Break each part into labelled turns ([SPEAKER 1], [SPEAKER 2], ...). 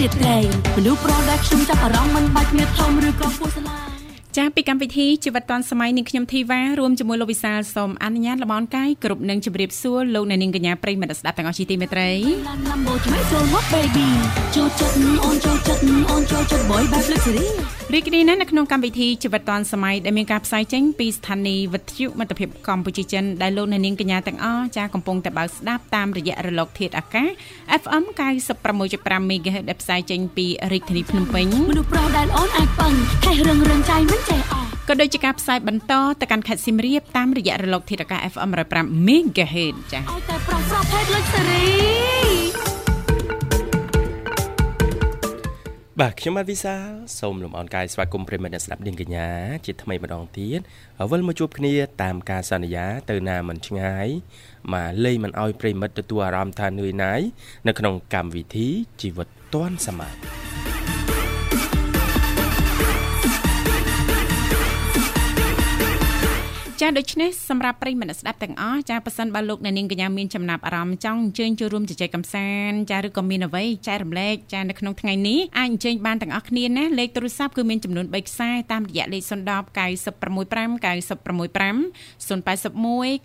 [SPEAKER 1] រៀងរាល់រាត្រីមនុស្សប្រដើខ្ញុំចាប់អារម្មណ៍មិនបាច់មានធំឬក៏ពោះស្លាយ
[SPEAKER 2] ចាស់ពីកម្មវិធីជីវិតឌွန်សម័យនាងខ្ញុំធីវ៉ារួមជាមួយលោកវិសាលសូមអនុញ្ញាតលំអរកាយគ្រប់នឹងជម្រាបសួរលោកអ្នកនាងកញ្ញាប្រិយមិត្តស្ដាប់ទាំងអស់ជាទីមេត្រី
[SPEAKER 1] ឡាន Lambo ថ្មីចូលមក baby ចូលចិត្តអូនចូលចិត្តអូនចូលចិត្ត boy បែប luxury
[SPEAKER 2] រីករាយណាស់នៅក្នុងកម្មវិធីជីវិតឌွန်សម័យដែលមានការផ្សាយចេញពីស្ថានីយ៍វិទ្យុមិត្តភាពកម្ពុជាចិនដែលលោកអ្នកនាងកញ្ញាទាំងអស់ចាស់កំពុងតែបើកស្ដាប់តាមរយៈរលកធាតុអាកាស FM 96.5 MHz ដែលផ្សាយចេញពីរាជធានីភ្នំពេញ
[SPEAKER 1] មនុស្សប្រុសដែលអូនអាចពឹងខេះរឹងរឹងใจមិនចេះអស់
[SPEAKER 2] ក៏ដូចជាការផ្សាយបន្តទៅកាន់ខេត្តសៀមរាបតាមរយៈរលកធាតុអាកាស FM 105 MHz ចា៎
[SPEAKER 1] ឲ្យតែប្រុសប្រុសភេទ luxury
[SPEAKER 3] បាទខ្ញុំបាទវិសាលសូមលំអរកាយស្វាគមន៍ប្រិយមិត្តអ្នកស្ដាប់នាងកញ្ញាជាថ្មីម្ដងទៀតវិលមកជួបគ្នាតាមការសន្យាទៅណាមិនឆ្ងាយមកលេងមិនអោយប្រិយមិត្តទទួលអារម្មណ៍ថានឿយណាយនៅក្នុងកម្មវិធីជីវិតឌွန်សម័យ
[SPEAKER 2] ចាដូច្នេះសម្រាប់ប្រិយមិត្តអ្នកស្ដាប់ទាំងអស់ចាប៉ះសិនបើលោកអ្នកនាងកញ្ញាមានចំណាប់អារម្មណ៍ចង់អញ្ជើញចូលរួមជជែកកម្សាន្តចាឬក៏មានអ្វីចែករំលែកចានៅក្នុងថ្ងៃនេះអាចអញ្ជើញបានទាំងអស់គ្នាណាលេខទូរស័ព្ទគឺមានចំនួន3ខ្សែតាមរយៈលេខ010 965 965 081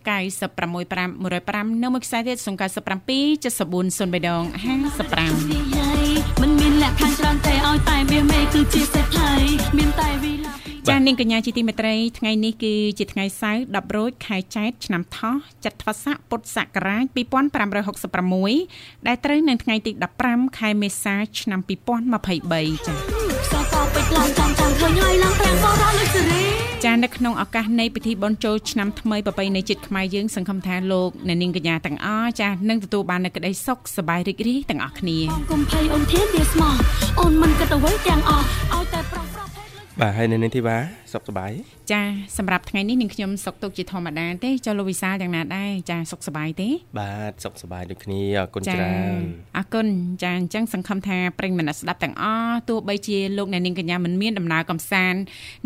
[SPEAKER 2] 965 105នៅមួយខ្សែទៀត097 7403ដង55
[SPEAKER 1] និយាយមិនមានលក្ខខណ្ឌច្រើនទេឲ្យតែមាសមេគឺជាសេដ្ឋីមានតែវីឡា
[SPEAKER 2] ចានាងកញ្ញាជាទីមេត្រីថ្ងៃនេះគឺជាថ្ងៃសៅរ៍10រោចខែចែកឆ្នាំថោះចត្វាស័កពុទ្ធសករាជ2566ដែលត្រូវនៅថ្ងៃទី15ខែមេសាឆ្នាំ2023ចា៎
[SPEAKER 1] ខ្សែកពេជ្រឡើងចាំចាំឃើញហើយឡើងប្រាំងបរោះ luxury
[SPEAKER 2] ចា៎នៅក្នុងឱកាសនៃពិធីបុណ្យចូលឆ្នាំថ្មីប្រពៃណីជាតិខ្មែរយើងសង្ឃឹមថាលោកអ្នកនាងកញ្ញាទាំងអស់ចា៎នឹងទទួលបាននូវក្តីសុខសប្បាយរីករាយទាំងអស់គ្នា
[SPEAKER 1] អូនកុំភ័យអូនធានវាស្មោះអូនមិនគិតអ្វីទាំងអស់ឲ្យតែប្រុ សប្រុសភេ ទ luxury
[SPEAKER 3] បាទហើយនៅនេះធីវ៉ាសុខសប្បាយ
[SPEAKER 2] ចា៎សម្រាប់ថ្ងៃនេះនាងខ្ញុំសុខទុក្ខជាធម្មតាទេចុះលោកវិសាលយ៉ាងណាដែរចា៎សុខសប្បាយទេ
[SPEAKER 3] បាទសុខសប្បាយដូចគ្នាអរគុណច្រើន
[SPEAKER 2] អរគុណចាអញ្ចឹងសង្ឃឹមថាប្រិយមិត្តអ្នកស្ដាប់ទាំងអស់ទោះបីជាលោកអ្នកនាងកញ្ញាមិនមានដំណើរកំសាន្ត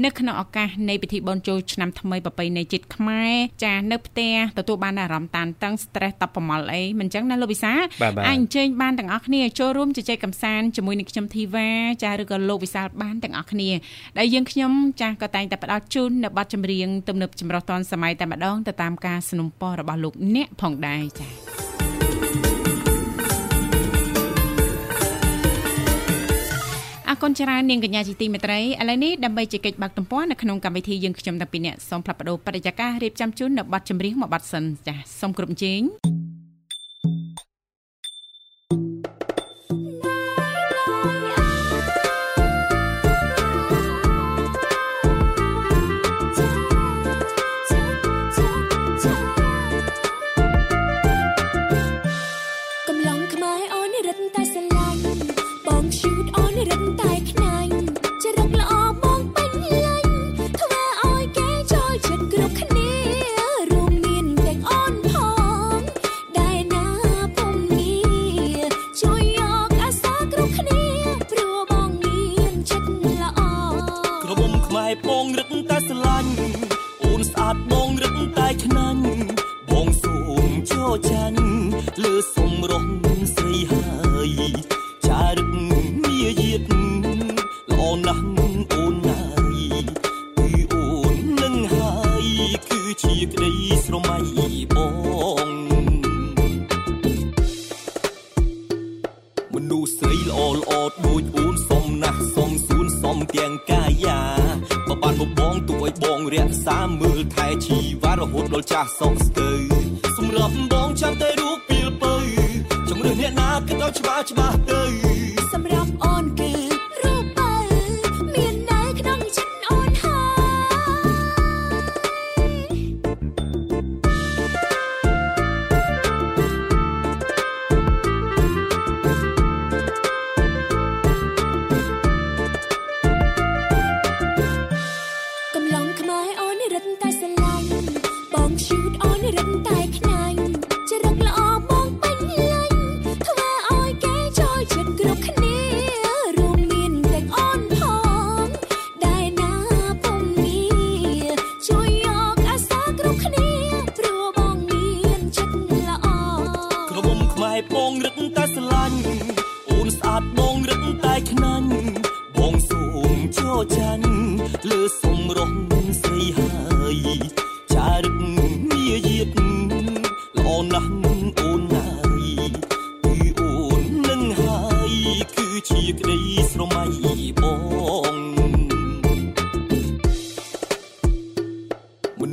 [SPEAKER 2] នៅក្នុងឱកាសនៃពិធីបុណ្យចូលឆ្នាំថ្មីប្រពៃណីជាតិខ្មែរចានៅផ្ទះទទួលបានអារម្មណ៍តានតឹង stress តបប្រមល់អីមិនអញ្ចឹងណាលោកវិសាល
[SPEAKER 3] បាទបាទ
[SPEAKER 2] អាចអញ្ជើញបានទាំងអស់គ្នាចូលរួមជជែកកំសាន្តជាមួយនឹងខ្ញុំធីវ៉ាចាឬក៏លោកវិសាលបានទាំងអស់គ្នាដែលយើងខ្ញុំចាក៏តែងតែផ្ដល់ជូននៅប័ណ្ណចម្រៀងទំនើបចម្រុះទាន់សម័យតែម្ដងទៅតាមការสนับสนุนរបស់លោកអ្នកផងដែរចា អរគុណច្រើននាងកញ្ញាជាទីមេត្រីឥឡូវនេះដើម្បីជែកបាក់ទំព័រនៅក្នុងកម្មវិធីយើងខ្ញុំតាំងពីអ្នកសូមផ្លាប់បដោបរិយាកាសរៀបចំជូននៅប័ណ្ណចម្រៀងមួយប័ណ្ណសិនចាសសូមគ្រប់ជេង
[SPEAKER 1] ឲ្យបងរក្សាមើល
[SPEAKER 4] ថែជីវ៉ារហូតដល់ចាស់សោកស្ទើសម្រាប់បងចាំតែរូបពីលពៅជំរឿនអ្នកណាគិតឲ្យច្បាស់ច្បាស់ទៅ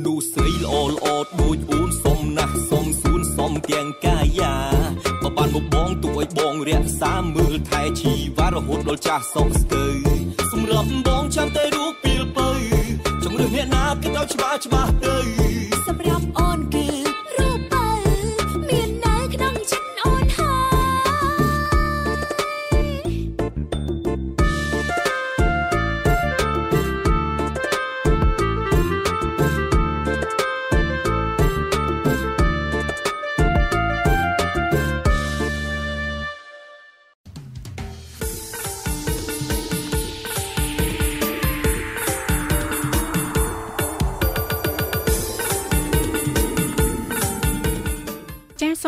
[SPEAKER 1] មនុស្ស
[SPEAKER 4] ស្រីល្អល្អដូចអូនសុំណាស់សុំសួនសុំទាំងកាយាបើបានមកបងទុកឲ្យបងរក្សាមើលថែជីវ៉ារហូតដល់ចាស់សោកស្ទើសម្រាប់បងចាំតែរូបពីលពៅចង្រឹះអ្នកណាគិតឲ្យច្បាស់ច្បាស់ទៅ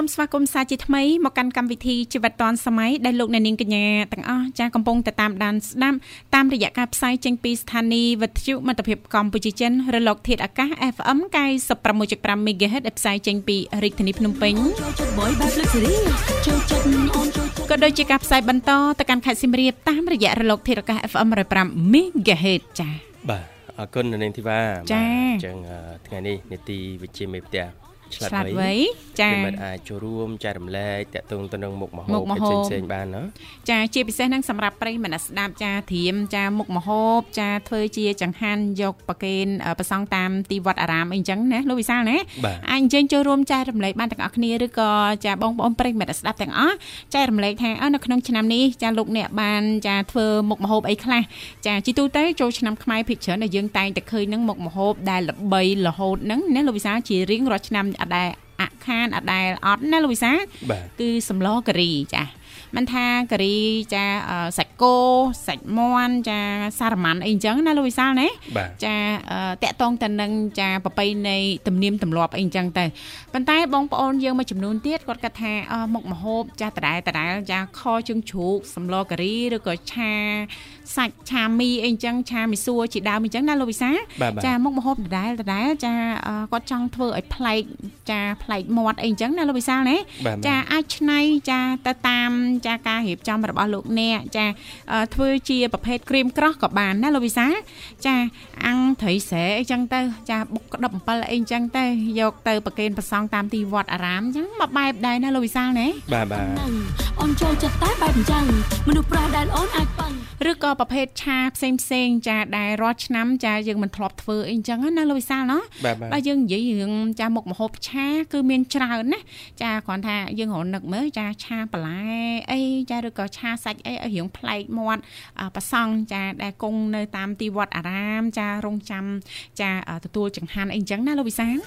[SPEAKER 2] សសូមស្វាគមន៍សាជាថ្មីមកកាន់កម្មវិធីជីវិតឌွန်សម័យដែលលោកអ្នកនាងកញ្ញាទាំងអស់ចាសកំពុងតែតាមដានស្ដាប់តាមរយៈការផ្សាយចេញពីស្ថានីយ៍វិទ្យុមិត្តភាពកម្ពុជាចិនរលកធាតុអាកាស FM 96.5 MHz ដែលផ្សាយចេញពីរាជធានីភ្នំពេញ
[SPEAKER 1] ចូលចិត្តបយបែបលឹកសេរីចូលចិត្តអូនចូលចិត្ត
[SPEAKER 2] ក៏ដូចជាការផ្សាយបន្តទៅកាន់ខេត្តសៀមរាបតាមរយៈរលកធាតុអាកាស FM 105 MHz ចាស
[SPEAKER 3] បាទអរគុណនៅនាងធីវ៉ា
[SPEAKER 2] ចា
[SPEAKER 3] អញ្ចឹងអឺថ្ងៃនេះនេតិវិជ្ជាមេផ្ទះ ឆ្លាត
[SPEAKER 2] ឆ្លាត
[SPEAKER 3] វៃ
[SPEAKER 2] វៃចា
[SPEAKER 3] ពីមិត្តអាចចូលរួមចែករំលែកតាក់ទងទៅនឹងមុខមហូ
[SPEAKER 2] មុ
[SPEAKER 3] ប
[SPEAKER 2] ខម្ហូប
[SPEAKER 3] ផ្សេងៗបានណា
[SPEAKER 2] ចាជាពិសេសហ្នឹងសម្រាប់ប្រិយមិត្តអ្នកស្ដាប់ចាធរៀមចាមុខមហូបចាធ្វើជាចង្ហាន់យកប្រគេនអឺប្រសង់តាមទីវត្តអារាមអីចឹងណាលោកវិសាលណា
[SPEAKER 3] បាទ
[SPEAKER 2] អាចអញ្ជើញចូលរួមចែករំលែកបានទាំងអស់គ្នាឬក៏ចាបងប្អូនប្រិយមិត្តអ្នកស្ដាប់ទាំងអស់ចែករំលែកថាអើនៅក្នុងឆ្នាំនេះចាលោកអ្នកបានចាធ្វើមុខមហូបអីខ្លះចាជីទូទៅចូលឆ្នាំខ្មែរភិកច្រើនដែលយើងតែងតែឃើញនឹងមុខមហូបដែលល្បីរហូតហ្នឹងណាលោកវិសាលជារៀងរាល់ឆ្នាំអត់ដែលអខានអត់ដែលអត់ណាលោកវិសាល
[SPEAKER 3] បាទ
[SPEAKER 2] គឺសម្លការីចា មិនថាការីចាអឺសាច់គោសាច់មាន់ចាសារ៉ាម៉ាន់អីអញ្ចឹងណាលោកវិសាលណា
[SPEAKER 3] បាទ
[SPEAKER 2] ចាអឺតាក់តងទៅនឹងចាប្រពៃណីទំនៀមទម្លាប់អីអញ្ចឹងទៅប៉ុន្តែបងប្អូនយើងមួយចំនួនទៀតគាត់គិតថាអឺមុខម្ហូបចាដដែលដដែលចាខជើងជ្រូកសម្លការីឬក៏ឆាសាច់ឆាមីអីអញ្ចឹងឆាមីសួរជាដើមអញ្ចឹងណាលោកវិសាល
[SPEAKER 3] បាទបាទ
[SPEAKER 2] ចាមុខម្ហូបដដែលដដែលចាអឺគាត់ចង់ធ្វើឲ្យប្លែកចាប្លែកមាត់អីអញ្ចឹងណាលោកវិសាលណា
[SPEAKER 3] បាទ
[SPEAKER 2] ចាអាចឆ្នៃចាទៅតាមចាការរៀបចំរបស់លោកអ្នកចាអឺធ្វើជាប្រភេទក្រៀមក្រោះក៏បានណាលោកវិសាលចាអាំងត្រីស្រែអីចឹងទៅ ចាបុកក្តឹបអំពិលអីចឹងទៅយកទៅប្រគេនប្រសង់តាមទីវត្តអារាមចឹងមកបែបដែរណាលោកវិសាលណា
[SPEAKER 3] បាទបាទ
[SPEAKER 1] ហ្នឹងអូនចូលចិត្តតែបែបអញ្ចឹងមនុស្សប្រុសដែលអូនអាចប៉ឹង
[SPEAKER 2] ឬក៏ប្រភេទឆាផ្សេងផ្សេងៗចាដែលរាល់ឆ្នាំចាយើងមិនធ្លាប់ធ្វើអីចឹងណាលោកវិសាលណា
[SPEAKER 3] បាទបាទ
[SPEAKER 2] បើយើងនិយាយរឿងចាមុខម្ហូបឆាគឺមានច្រើនណាចាគ្រាន់ថាយើងរនឹកមើលចាឆាបន្លែអីចាឬក៏ឆាសាច់អីឲ្យរៀងប្លែកមាត់អ่าប្រសង់ចាដែលគង់នៅតាមទីវត្តអារាម ចារងចាំចាអ่าទទួលចង្ហាន់អីចឹងណាលោកវិសាល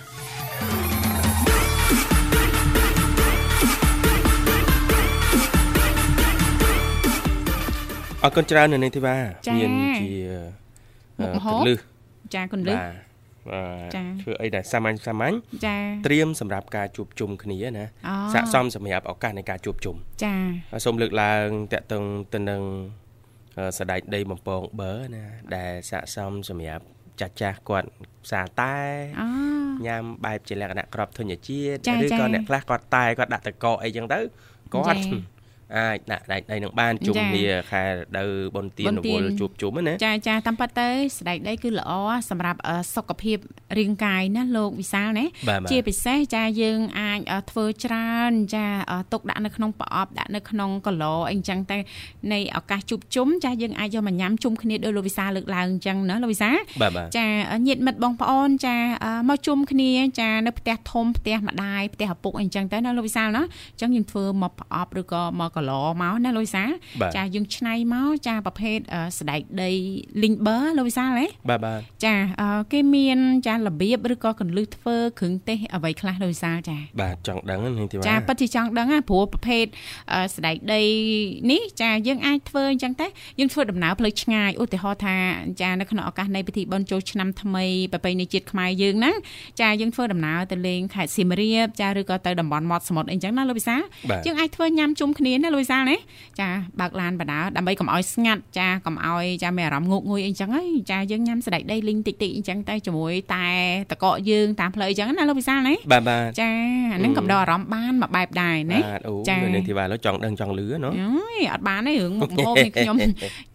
[SPEAKER 3] អរគុណច្រើននៅនាងធីវ៉ា
[SPEAKER 2] ចា៎
[SPEAKER 3] មានជាអឺ
[SPEAKER 2] មុខម្ហូប
[SPEAKER 3] កលឹះ
[SPEAKER 2] ចាគុណលឹះ
[SPEAKER 3] បាទបាទ
[SPEAKER 2] ចា៎
[SPEAKER 3] ធ្វើអីដែលសាមញ្ញសាមញ្ញ
[SPEAKER 2] ចា
[SPEAKER 3] ត្រៀមសម្រាប់ការជួបជុំគ្នាណា
[SPEAKER 2] អូ
[SPEAKER 3] ស័ក្តិសមសម្រាប់ឱកាសនៃការជួបជុំ
[SPEAKER 2] ចា
[SPEAKER 3] ហើយសូមលើកឡើងតកតងទៅនឹងអឺសដៃដីបំពងបើណាដែលស័ក្តិសមសម្រាប់ចាស់ចាស់ៗគាត់ផ្សារតែ
[SPEAKER 2] អូ
[SPEAKER 3] ញ៉ាំបែបជាលក្ខណៈក្របធញ្ញជាតិ
[SPEAKER 2] ចា៎
[SPEAKER 3] ឬ
[SPEAKER 2] ចា៎
[SPEAKER 3] ក៏អ្នកខ្លះគាត់តែគាត់ដាក់តកកអីចឹងទៅគាត់
[SPEAKER 2] ចា៎
[SPEAKER 3] អាចដាក់ដែកដីនឹងបានជុំ
[SPEAKER 2] ចា
[SPEAKER 3] គ្នាខែដៅបុណ្យទាន
[SPEAKER 2] បុណ្រយទា
[SPEAKER 3] វ
[SPEAKER 2] ន
[SPEAKER 3] ល់ជួបជុំហ្នឹងណា
[SPEAKER 2] ចាចាតាមពិតទៅស្ដែកដីគឺល្អសម្រាប់អឺសុខភាពរាងកាយណាលោកវិសាលណា
[SPEAKER 3] បាទបាទ
[SPEAKER 2] ជាពិសេសចាយើងអាចអឺធ្វើច្រើនចាអឺទុកដាក់នៅក្នុងប្រអប់ដាក់នៅក្នុងកឡអីចឹងតែនៃឱកាសជួបជុំចាយើងអាចយកមកញ៉ាំជុំគ្នាដោយលោកវិសាលលើកឡើងអញ្ចឹងណាលោកវិសាល
[SPEAKER 3] បាទបាទ
[SPEAKER 2] ចាញាតិមិត្តបងប្អូនចាអឺមកជុំគ្នាចានៅផ្ទះធំផ្ទះម្ដាយផ្ទះឪពុកអីចឹងទៅណាលោកវិសាលណាអញ្ចឹងយើងធ្វើមកប្រអប់ឬក៏មកកឡមកណាលោកវិសាល
[SPEAKER 3] បាទ
[SPEAKER 2] ចាយើងឆ្នៃមកចាប្រភេទអឺស្ដែកដី Limber លោកវិសាលហ៎
[SPEAKER 3] បាទបាទ
[SPEAKER 2] ចាអឺគេមានចារបៀបឬក៏កន្លឹះធ្វើគ្រឿងទេសអ្វីខ្លះលោកវិសាលចា
[SPEAKER 3] បាទចង់ដឹងហ្នឹងទីបាទ
[SPEAKER 2] ចាពិតជាចង់ដឹងណាព្រោះប្រភេទអឺស្ដែកដីនេះចាយើងអាចធ្វើអញ្ចឹងតែយើងធ្វើដំណើរផ្លូវឆ្ងាយឧទាហរណ៍ថាចានៅក្នុងឱកាសនៃពិធីបុណ្យចូលឆ្នាំថ្មីប្រពៃណីជាតិខ្មែរយើងហ្នឹងចាយើងធ្វើដំណើរទៅលេងខេត្តសៀមរាបចាឬក៏ទៅតំបន់មាត់សមុទ្រអីចឹងណាលោកវិសាល
[SPEAKER 3] បាទ
[SPEAKER 2] យើងអាចធ្វើញ៉ាំជុំគ្នាណាលោកវិសាលណាចាបើកឡានបដាដើម្បីកុំឲ្យស្ងាត់ចាកុំឲ្យចាមានអារម្មណ៍ងក់ងុយអីចឹងហើយចាយើងញ៉ាំស្ដែកដីលីងតិចតិចអីចឹងទៅជាមួយតែតកកយើងតាមផ្លូវអីចឹងណាលោកវិសាលណា
[SPEAKER 3] បាទបាទ
[SPEAKER 2] ចាអាហ្នឹងកំដរអារម្មណ៍បានមួយបែបដែរណា
[SPEAKER 3] បាទអូ
[SPEAKER 2] ចា
[SPEAKER 3] នៅនឹងទីបាទឥឡូវចង់ដឹងចង់លឺណូ
[SPEAKER 2] អើយអត់បានទេរឿងមុខម្ហូបនេះខ្ញុំ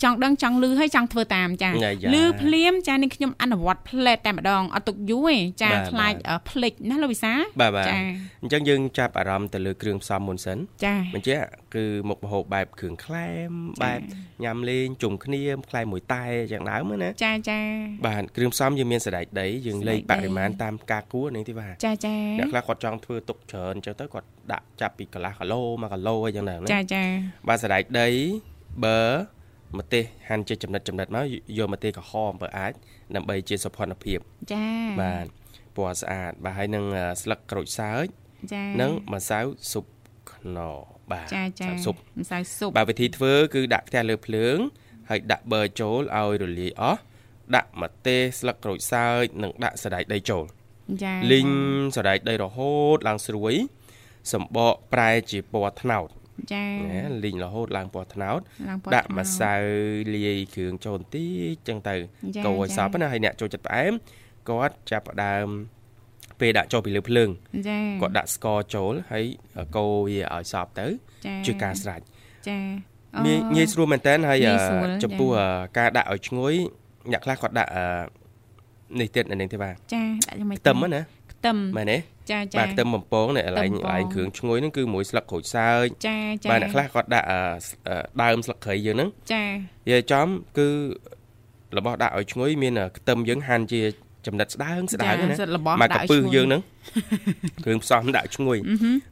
[SPEAKER 2] ចង់ដឹងចង់លឺហើយចង់ធ្វើតាមចា
[SPEAKER 3] យ៉ាយ៉ា
[SPEAKER 2] លឺភ្លាមចានេះខ្ញុំអនុវត្តផ្លែតតែម្ដងអត់ទុកយូរទេចា
[SPEAKER 3] បាទ
[SPEAKER 2] ខ្លាច
[SPEAKER 3] បាទ
[SPEAKER 2] អឺភ្លេចណាលោកវិសា
[SPEAKER 3] បាទបាទ
[SPEAKER 2] ចា
[SPEAKER 3] អញ្ចឹងយើងចាប់អារម្មណ៍ទៅលើគ្រឿងផ្សំមុនសិន
[SPEAKER 2] ចា
[SPEAKER 3] បញ្ជាក់ គឺមុខម្ហូបបែបគ្រឿងក្លែមបែបញ៉ាំលេងជុំគ្នាក្លែមមួយតែយ៉ាងដើមណា
[SPEAKER 2] ចាចា
[SPEAKER 3] បាទគ្រឿងផ្សំយើងមានសណ្ដែកដីយើងលេខ
[SPEAKER 2] សណ្ដែកដី
[SPEAKER 3] បរិមាណតាមការគួរនឹងទីបាទ
[SPEAKER 2] ចាចា
[SPEAKER 3] អ្នកខ្លះគាត់ចង់ធ្វើទុកច្រើនអញ្ចឹងទៅគាត់ដាក់ចាប់ពីកន្លះគីឡូ1គីឡូអីចឹងដែរណា
[SPEAKER 2] ចាចា
[SPEAKER 3] បាទសណ្ដែកដីប៊ឺម្ទេសហាន់ជាចំណិតចំណិតមកយកម្ទេសក្រហមបើអាចដើម្បីជាសុភណភាព
[SPEAKER 2] ចា
[SPEAKER 3] បាទពណ៌ស្អាតបាទហើយនឹងអឺស្លឹកក្រូចសើច
[SPEAKER 2] ចា
[SPEAKER 3] និងម្សៅស៊ុបខ្នុរ បាទ
[SPEAKER 2] ចាចា
[SPEAKER 3] ម្សៅស៊ុប
[SPEAKER 2] ម្សៅស៊ុប
[SPEAKER 3] បាទវិធីធ្វើគឺដាក់ខ្ទះលើភ្លើង ហើយដាក់ប៊ឺចូលឲ្យរលាយអស់ដាក់ម្ទេសស្លឹកក្រូចសើចនិងដាក់សណ្ដែកដីចូល
[SPEAKER 2] ចា
[SPEAKER 3] លីងសណ្ដែកដីរហូតឡើងស្រួយសម្បកប្រែជាពណ៌ត្នោត
[SPEAKER 2] ចា
[SPEAKER 3] ណាលីងរហូតឡើងពណ៌ត្នោត
[SPEAKER 2] ឡើងពណ៌
[SPEAKER 3] ដាក់
[SPEAKER 2] ត្នោត
[SPEAKER 3] ម្សៅលាយគ្រឿងចូលបន្តិចចឹងទៅ
[SPEAKER 2] ចា
[SPEAKER 3] កូរឲ្យ
[SPEAKER 2] ចា
[SPEAKER 3] សព្វណាហើយអ្នកចូលចិត្តផ្អែមគាត់ចាប់ផ្ដើម ពេលដាក់ចូលពីលើភ្លើង
[SPEAKER 2] ចា
[SPEAKER 3] គាត់ដាក់ស្ករចូលហើយកូរវាឲ្យសព្វទៅ
[SPEAKER 2] ចា
[SPEAKER 3] ជាការស្រេច
[SPEAKER 2] ចា
[SPEAKER 3] ងាយងាយស្រួលមែនតើហើយ
[SPEAKER 2] ងា
[SPEAKER 3] អឺ
[SPEAKER 2] យស្រួល
[SPEAKER 3] ចំពោះ
[SPEAKER 2] ចា
[SPEAKER 3] អឺការដាក់ឲ្យឈ្ងុយអ្នកខ្លះគាត់ដាក់អឺនេះទៀតនៅនឹងទេបាទ
[SPEAKER 2] ចាដាក់យ៉ាងម៉េច
[SPEAKER 3] ខ្ទឹមហ្នឹងណា
[SPEAKER 2] ខ្ទឹម
[SPEAKER 3] មែនទេ
[SPEAKER 2] ចាចា
[SPEAKER 3] បាទខ្ទឹមបំពងនេះកន្លែង
[SPEAKER 2] ខ្ទឹមបំពង
[SPEAKER 3] កន្លែងគ្រឿងឈ្ងុយហ្នឹងគឺមួយស្លឹកក្រូចសើច
[SPEAKER 2] ចាចា
[SPEAKER 3] បាទអ្នកខ្លះគាត់ដាក់អឺស្អឺដើមស្លឹកគ្រៃយើងហ្នឹង
[SPEAKER 2] ចា
[SPEAKER 3] និយាយចំគឺរបស់ដាក់ឲ្យឈ្ងុយមានខ្ទឹមយើងហាន់ជា ចំណិតស្ដើងស្ដើងណា
[SPEAKER 2] សិតរបស់
[SPEAKER 3] មកក
[SPEAKER 2] ដាក់
[SPEAKER 3] ពឹស
[SPEAKER 2] ឈ្ងុ
[SPEAKER 3] យើងហ្នឹងគ្រឿងផ្សំដាក់ឈ្ងុយ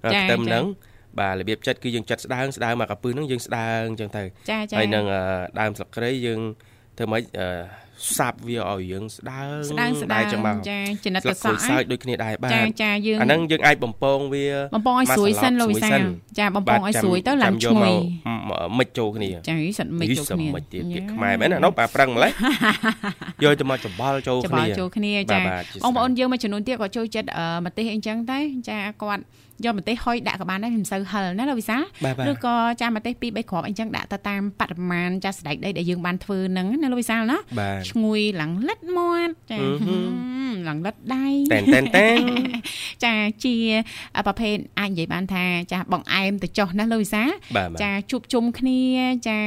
[SPEAKER 2] អឺហឹម
[SPEAKER 3] ហើយ
[SPEAKER 2] ចា
[SPEAKER 3] ខ្ទឹម
[SPEAKER 2] ចា
[SPEAKER 3] ហ្នឹងបាទរបៀបចិត្តគឺយើងចិត្តស្ដើងស្ដើងមកកពឹសហ្នឹងយើងស្ដើងអញ្ចឹងទៅ
[SPEAKER 2] ចាចា
[SPEAKER 3] ហើយនឹងអឺដើមស្លឹកគ្រៃយើងធ្វើម៉េចអឺ សាប់វាឲ្យយើងស្ដើង
[SPEAKER 2] ស្ដើងស្ដើ
[SPEAKER 3] ដែរ
[SPEAKER 2] ង
[SPEAKER 3] ចឹងមក
[SPEAKER 2] ចាចំណិត
[SPEAKER 3] ស្លឹ
[SPEAKER 2] ក
[SPEAKER 3] ក
[SPEAKER 2] ស
[SPEAKER 3] ក្រូ
[SPEAKER 2] ក់
[SPEAKER 3] ចសើចដូចគ្នាដែរបា
[SPEAKER 2] ចា
[SPEAKER 3] ទ
[SPEAKER 2] ចាយើង
[SPEAKER 3] អាហ្នឹងយើងអាចបំពងវា
[SPEAKER 2] បំពងឲ្យស្រួយសិនលោកវិសាលចាបំពងឲ្យស្រួយទៅឡើងឈ្ងុយ
[SPEAKER 3] មកមិចចូលគ្នា
[SPEAKER 2] ចាសិតមិនចូលគ្នា
[SPEAKER 3] មិចទៀតពាក្យខ្មែរមែនណានោះប៉ាប្រឹងម្លេះយកទៅមកច្បល់ចូល
[SPEAKER 2] ច្ប
[SPEAKER 3] គ្នា
[SPEAKER 2] ល់ចូលគ្នា
[SPEAKER 3] បាទ
[SPEAKER 2] ចា
[SPEAKER 3] បាទជា
[SPEAKER 2] បងប្អូន
[SPEAKER 3] ស្រាប់
[SPEAKER 2] យើងមួយចំនួនទៀតក៏ចូលចិត្តអឺម្ទេសអីចឹងតែចាគាត់យ កម្ទេសហុយដាក់ក៏បានដែរមិនសូវហឹលណាលោកវិសា
[SPEAKER 3] បាទបាទ
[SPEAKER 2] ឬក៏ចាម្ទេស2 3គ្រាប់អីចឹងដាក់ទៅតាមបរិមាណចាស្ដែកដីដែលយើងបានធ្វើហ្នឹងណាលោកវិសាលណា
[SPEAKER 3] បាទ
[SPEAKER 2] ឈ្ងុយឡើងលិតមាត់ចា
[SPEAKER 3] អឺហឹម
[SPEAKER 2] ឡើងលិតដៃ
[SPEAKER 3] តែនតែនតែន
[SPEAKER 2] ចាជាប្រភេទអាចនិយាយបានថាចាបងអែមទៅចុះណាលោកវិសា
[SPEAKER 3] បាទបាទ
[SPEAKER 2] ចាជួបជុំគ្នាចា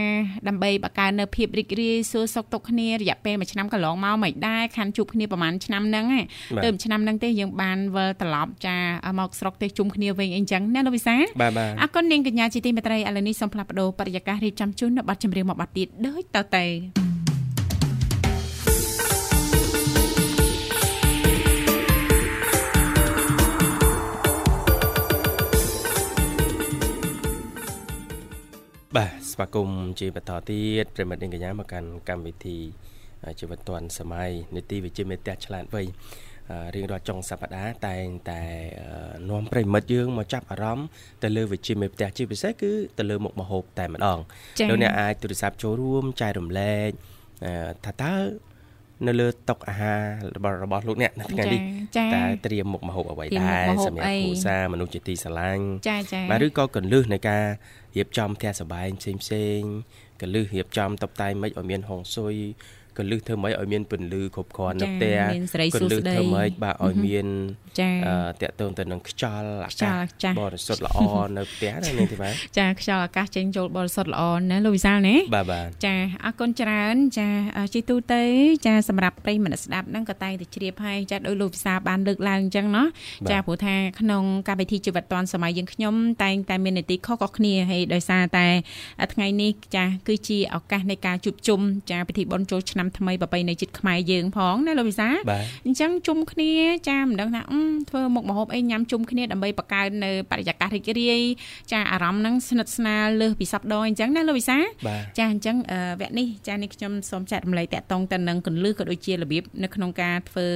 [SPEAKER 2] ដើម្បីបង្កើននៅភាពរីករាយសួរសុខទុក្ខគ្នារយៈពេលមួយឆ្នាំកន្លងមកមិនដែរខានជួបគ្នាប្រហែលឆ្នាំហ្នឹងឯង
[SPEAKER 3] បាទ
[SPEAKER 2] ទៅមួយឆ្នាំហ្នឹងទេយើងបានវិលត្រឡប់ចាមកស្រុកទេជុំគ្នាវិញអីចឹងណាលោកវិសា
[SPEAKER 3] បាទបាទ
[SPEAKER 2] អរគុណនាងកញ្ញាជាទីមេត្រីឥឡូវនេះសូមផ្លាស់ប្ដូរបរិយាកាសរៀបចំជូននៅប័ណ្ណចម្រៀងមួយប័ណ្ណទៀតដូចតទៅ
[SPEAKER 3] បាទស្វាគមន៍ជាបន្តទៀតប្រិមិត្តនាងកញ្ញាមកកាន់កម្មវិធីអឺជីវិតឌွန်សម័យនីតិវិជ្ជាមេផ្ទះឆ្លាតវៃអឺ រៀងរាល់ចុងសប្តាហ៍តែងតែអឺនាំប្រិមិត្តយើងមកចាប់អារម្មណ៍ទៅលើវិជ្ជាមេផ្ទះជាពិសេសគឺទៅលើមុខម្ហូបតែម្ដង
[SPEAKER 2] ចា៎
[SPEAKER 3] លោកអ្នកអាចទូរស័ព្ទចូលរួមចែករំលែកអឺថាតើនៅលើតុអាហាររបស់របស់លោកអ្នកនៅថ្ងៃនេះ
[SPEAKER 2] ចា
[SPEAKER 3] តើត្រៀមមុខម្ហូបអ្វី
[SPEAKER 2] ត្រៀម
[SPEAKER 3] ដែរ
[SPEAKER 2] មុខម្ហូប
[SPEAKER 3] សម្រាប់
[SPEAKER 2] អី
[SPEAKER 3] គ្រួសារមនុស្សជាទីស្រឡាញ់
[SPEAKER 2] ចាចា
[SPEAKER 3] បាទឬក៏កលឹះនៃការរៀបចំផ្ទះសម្បែងផ្សេងផ្សេងៗកលឹះរៀបចំតុបតែងមិនឲ្យមានហុងស៊ុយ កលឹះធ្វើម៉េចឲ្យមានពន្លឺគ្រប់គ្រាន់នៅផ្ទះកលឹះធ្វើម៉េចបាទឲ្យមានតកតងទៅនឹងខ្យល់អាកាសបរិសុទ្ធល្អនៅផ្ទះណានេះទេបាទ
[SPEAKER 2] ចាខ្យល់អាកាសចេញចូលបរិសុទ្ធល្អណាលោកវិសាលណា
[SPEAKER 3] បាទបាទ
[SPEAKER 2] ចាអរគុណច្រើនចាជីទូទៅចាសម្រាប់ប្រិយមិត្តស្ដាប់នឹងក៏តែងតែជ្រាបហើយចាដោយលោកវិសាលបានលើកឡើងអញ្ចឹងណោះចាព្រោះថាក្នុងកម្មវិធីជីវិតឌွန်សម័យយើងខ្ញុំតែងតែមាននីតិខុសក៏គ្នាហើយដោយសារតែថ្ងៃនេះចាគឺជាឱកាសនៃការជួបជុំចាពិធីបុណ្យចូលឆ្នាំថ្មីប្រពៃណីជាតិខ្មែរយើងផងណាលោកវិសាល
[SPEAKER 3] បាទ
[SPEAKER 2] អញ្ចឹងជុំគ្នាចាមិនដឹងថាអឺធ្វើមុខម្ហូបអីញ៉ាំជុំគ្នាដើម្បីបង្កើននៅបរិយាកាសរីករាយចាអារម្មណ៍ហ្នឹងស្និទ្ធស្នាលលើសពីសប្តាហ៍អញ្ចឹងណាលោកវិសា
[SPEAKER 3] បាទ
[SPEAKER 2] ចាអញ្ចឹងអឺវគ្គនេះចានេះខ្ញុំសូមចែករំលែកតាក់ទងទៅនឹងកន្លឹះក៏ដូចជារបៀបនៅក្នុងការធ្វើ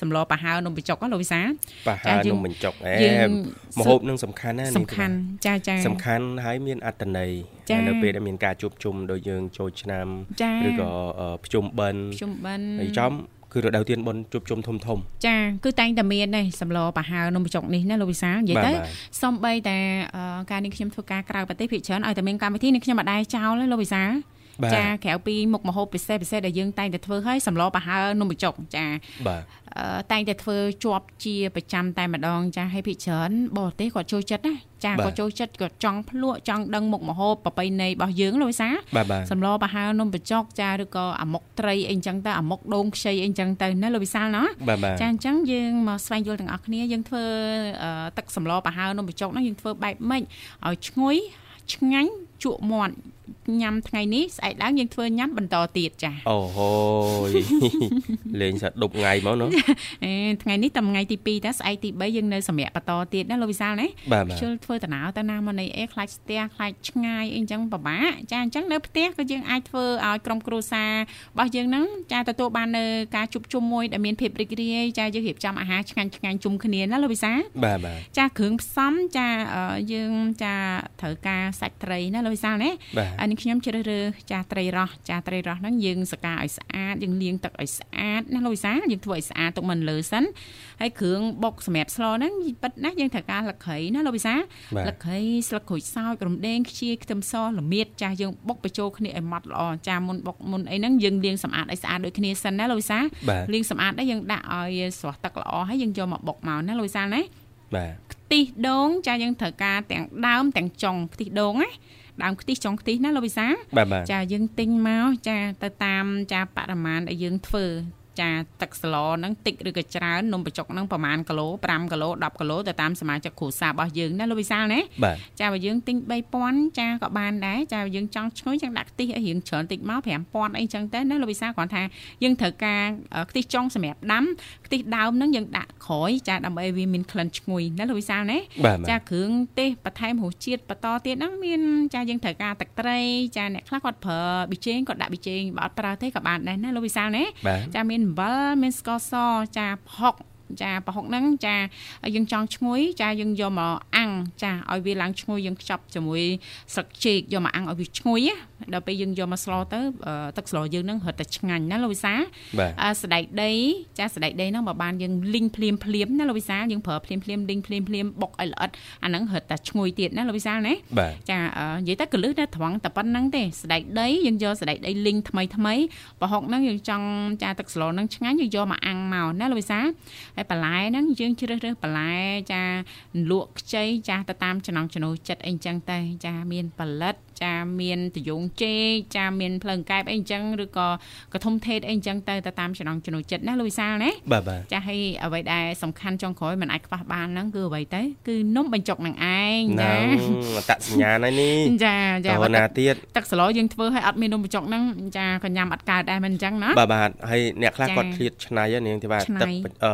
[SPEAKER 2] សម្លប្រហើរនំបញ្ចុកណាលោកវិសា
[SPEAKER 3] បាទ
[SPEAKER 2] ចា
[SPEAKER 3] ហើ
[SPEAKER 2] យើង
[SPEAKER 3] នំបញ្ចុកអែ
[SPEAKER 2] យើង
[SPEAKER 3] មហូបនឹងសំខាន់ណានាងធីវ៉ា
[SPEAKER 2] សំខាន់ចាចា
[SPEAKER 3] សំខាន់ហើយមានអត្តន័យ
[SPEAKER 2] ចា៎
[SPEAKER 3] នៅពេលដែលមានការជួបជុំដូចយើងចូលឆ្នាំ
[SPEAKER 2] ចា
[SPEAKER 3] ឬក៏អឺភ្ជុំបិណ្ឌ
[SPEAKER 2] ជុំបិណ្ឌ
[SPEAKER 3] ហើយចំគឺរដូវទៀនបុណ្យជួបជុំធំធំ
[SPEAKER 2] ចាគឺតែងតែមានដែរសម្លប្រហើរនំបញ្ចុកនេះណាលោកវិសានិយាយ
[SPEAKER 3] បាទ
[SPEAKER 2] ទៅ
[SPEAKER 3] បាទ
[SPEAKER 2] សំបីតែអឺការនេះខ្ញុំធ្វើការក្រៅប្រទេសភាគច្រើនឲ្យតែមានកម្មវិធីនេះខ្ញុំអត់ដែរចោលទេលោកវិសា
[SPEAKER 3] បាទ
[SPEAKER 2] ចាក្រៅពីមុខម្ហូបពិសេសពិសេសដែលយើងតែងតែធ្វើឲ្យសម្លប្រហើរនំបញ្ចុកចា
[SPEAKER 3] បាទ
[SPEAKER 2] អឺតែងតែធ្វើជាប់ជាប្រចាំតែម្ដងចាឲ្យភិកច្រើនបរទេសគាត់ចូលចិត្តណាចា
[SPEAKER 3] បាទ
[SPEAKER 2] គាត់ចូលចិត្តគាត់ចង់ភ្លក់ចង់ដឹងមុខម្ហូបប្រពៃណីរបស់យើងលោកវិសា
[SPEAKER 3] បាទបាទ
[SPEAKER 2] សម្លប្រហើរនំបញ្ចុកចាឬក៏អាមុកត្រីអីចឹងទៅអាមុកដូងខ្ចីអីចឹងទៅណាលោកវិសាលណា
[SPEAKER 3] បាទបាទ
[SPEAKER 2] ចាអញ្ចឹងយើងមកស្វែងយល់ទាំងអស់គ្នាយើងធ្វើអឺទឹកសម្លប្រហើរនំបញ្ចុកហ្នឹងយើងធ្វើបែបម៉េចឲ្យឈ្ងុយឆ្ងាញ់ជក់មាត់ ញ៉ាំថ្ងៃនេះស្អែកឡើងយើងធ្វើញ៉ាំបន្តទៀតចា
[SPEAKER 3] អូហូយលេងសាដប់ថ្ងៃមកនោះ
[SPEAKER 2] អេថ្ងៃនេះតែថ្ងៃទី2តើស្អែកទី3យើងនៅសម្រាប់បន្តទៀតណាលោកវិសាលណា
[SPEAKER 3] បាទបាទ
[SPEAKER 2] ជិលធ្វើតំណើរទៅណាមកនៃអេខ្លាចស្ទះខ្លាចឆ្ងាយអីអញ្ចឹងពិបាកចាអញ្ចឹងនៅផ្ទះក៏យើងអាចធ្វើឲ្យក្រុមគ្រួសាររបស់យើងហ្នឹងចាទទួលបាននៅការជួបជុំមួយដែលមានភាពរីករាយចាយើងរៀបចំអាហារឆ្ងាញ់ឆ្ងាញ់ជុំគ្នាណាលោកវិសា
[SPEAKER 3] បាទបាទ
[SPEAKER 2] ចាគ្រឿងផ្សំចាអឺយើងចាត្រូវការសាច់ត្រីណាលោកវិសាលណា
[SPEAKER 3] បាទ
[SPEAKER 2] អានេះខ្ញុំជ្រើសរើសចាត្រីរ៉ស់ចាត្រីរ៉ស់ហ្នឹងយើងសកាឲ្យស្អាតយើងលាងទឹកឲ្យស្អាតណាលោកវិសាយើងធ្វើឲ្យស្អាតទុកមិនលើសិនហើយគ្រឿងបុកសម្រាប់ស្លហ្នឹងប៉ិតណាយើងត្រូវការលឹកគ្រៃណាលោកវិសា
[SPEAKER 3] បាទ
[SPEAKER 2] លឹកគ្រៃស្លឹកក្រូចសើចរំដេងខ្ជាយខ្ទឹមសល្មៀតចាយើងបុកបញ្ចូលគ្នាឲ្យម៉ត់ល្អចាមុនបុកមុនអីហ្នឹងយើងលាងសម្អាតឲ្យស្អាតដូចគ្នាសិនណាលោកវិសា
[SPEAKER 3] បាទ
[SPEAKER 2] លាងសម្អាតដែរយើងដាក់ឲ្យស្រស់ទឹកល្អហើយយើងយកមកបុកមកណាលោកវិសាណា
[SPEAKER 3] បាទ
[SPEAKER 2] ខ្ទិះដូងចាយើងត្រូវការទាំងដើមទាំងចុងខ្ទិះដូងណា ដើមខ្ទិះចុងខ្ទិះណាលោកវិសា
[SPEAKER 3] បាទបាទ
[SPEAKER 2] ចាយើងទិញមកចាទៅតាមចាបរិមាណដែលយើងធ្វើ ចាទឹកស្លហ្នឹងតិចឬក៏ច្រើននំបញ្ចុកហ្នឹងប្រហែលគីឡូ5គីឡូ10គីឡូទៅតាមសមាជិកគ្រួសាររបស់យើងណាលោកវិសាលណា
[SPEAKER 3] បាទ
[SPEAKER 2] ចាបើយើងទិញ3000ចាក៏បានដែរចាបើយើងចង់ឈ្ងុយយើងដាក់ខ្ទិះឲ្យរៀងច្រើនតិចមក5000អីចឹងទៅណាលោកវិសាលគ្រាន់ថាយើងត្រូវការអឺខ្ទិះចុងសម្រាប់ដាំខ្ទិះដើមហ្នឹងយើងដាក់ក្រោយចាដើម្បីឲ្យវាមានក្លិនឈ្ងុយណាលោកវិសាលណា
[SPEAKER 3] បាទ
[SPEAKER 2] ចា
[SPEAKER 3] បាទ
[SPEAKER 2] គ្រឿងទេសបន្ថែមរសជាតិបន្តទៀតហ្នឹងមានចាយើងត្រូវការទឹកត្រីចាអ្នកខ្លះគាត់ប្រើប៊ីចេងគាត់ដាក់ប៊ីចេងបើអត់ប្រើទេក៏បានដែរណាលោកវិសាលណា
[SPEAKER 3] បាទ
[SPEAKER 2] ចាមានអំបិលមានស្ករសចាផុក ចាប្រហុកហ្នឹងចាយើងចង់ឈ្ងុយចាយើងយកមកអាំងចាឲ្យវាឡើងឈ្ងុយយើងខ្ចប់ជាមួយស្លឹកចេកយកមកអាំងឲ្យវាឈ្ងុយណាដល់ពេលយើងយកមកស្លទៅអឺទឹកស្លយើងហ្នឹងរត់តែឆ្ងាញ់ណាលោកវិសា
[SPEAKER 3] បាទ
[SPEAKER 2] អឺស្ដែកដីចាស្ដែកដីហ្នឹងបើបានយើងលីងភ្លាមភ្លាមណាលោកវិសាលយើងប្រើភ្លាមភ្លាមលីងភ្លាមភ្លាមបុកឲ្យល្អិតអាហ្នឹងរត់តែឈ្ងុយទៀតណាលោកវិសាលណា
[SPEAKER 3] បាទ
[SPEAKER 2] ចាអឺនិយាយទៅកលឹះនៅត្រង់តែប៉ុណ្្នឹងទេស្ដែកដីយើងយកស្ដែកដីលីងថ្មីថ្មីប្រហុកហ្នឹងយើងចង់ចាទឹកស្លហ្នឹងឆ្ងាញ់យើងយកមកអាំងមកណាលោកវិសាហើយបន្លែហ្នឹងយើងជ្រើសរើសបន្លែចាលក់ខ្ចីចាទៅតាមចំណង់ចំណូលចិត្តអីចឹងទៅចាមានផលិត ចាមានតយងចេកចាមានភ្លើងកែបអីចឹងឬក៏កធុំថេតអីចឹងទៅទៅតាមចំណង់ចំណូលចិត្តណាលោកវិសាលណា
[SPEAKER 3] បាទបាទ
[SPEAKER 2] ចាហើយអ្វីដែលសំខាន់ចុងក្រោយមិនអាចខ្វះបានហ្នឹងគឺអ្វីទៅគឺនំបញ្ចុកនឹងឯង
[SPEAKER 3] ណ
[SPEAKER 2] ចា
[SPEAKER 3] ងអត្តសញ្ញាណហើយនេះ
[SPEAKER 2] ចាចា
[SPEAKER 3] ត
[SPEAKER 2] បើ
[SPEAKER 3] ណា
[SPEAKER 2] ទឹក
[SPEAKER 3] ទៀត
[SPEAKER 2] ទឹកសឡយើងធ្វើឲ្យអត់មាននំបញ្ចុកហ្នឹងចាក៏ញ៉ាំអត់កើតដែរមិនអញ្ចឹងណា
[SPEAKER 3] បាទបាទហើយអ្នកខ្លះ
[SPEAKER 2] ចា
[SPEAKER 3] គាត់ឃ្លាតឆ្នៃហ្នឹងនាងធីវ៉ា
[SPEAKER 2] ឆ្នៃ
[SPEAKER 3] ទឹកអឺ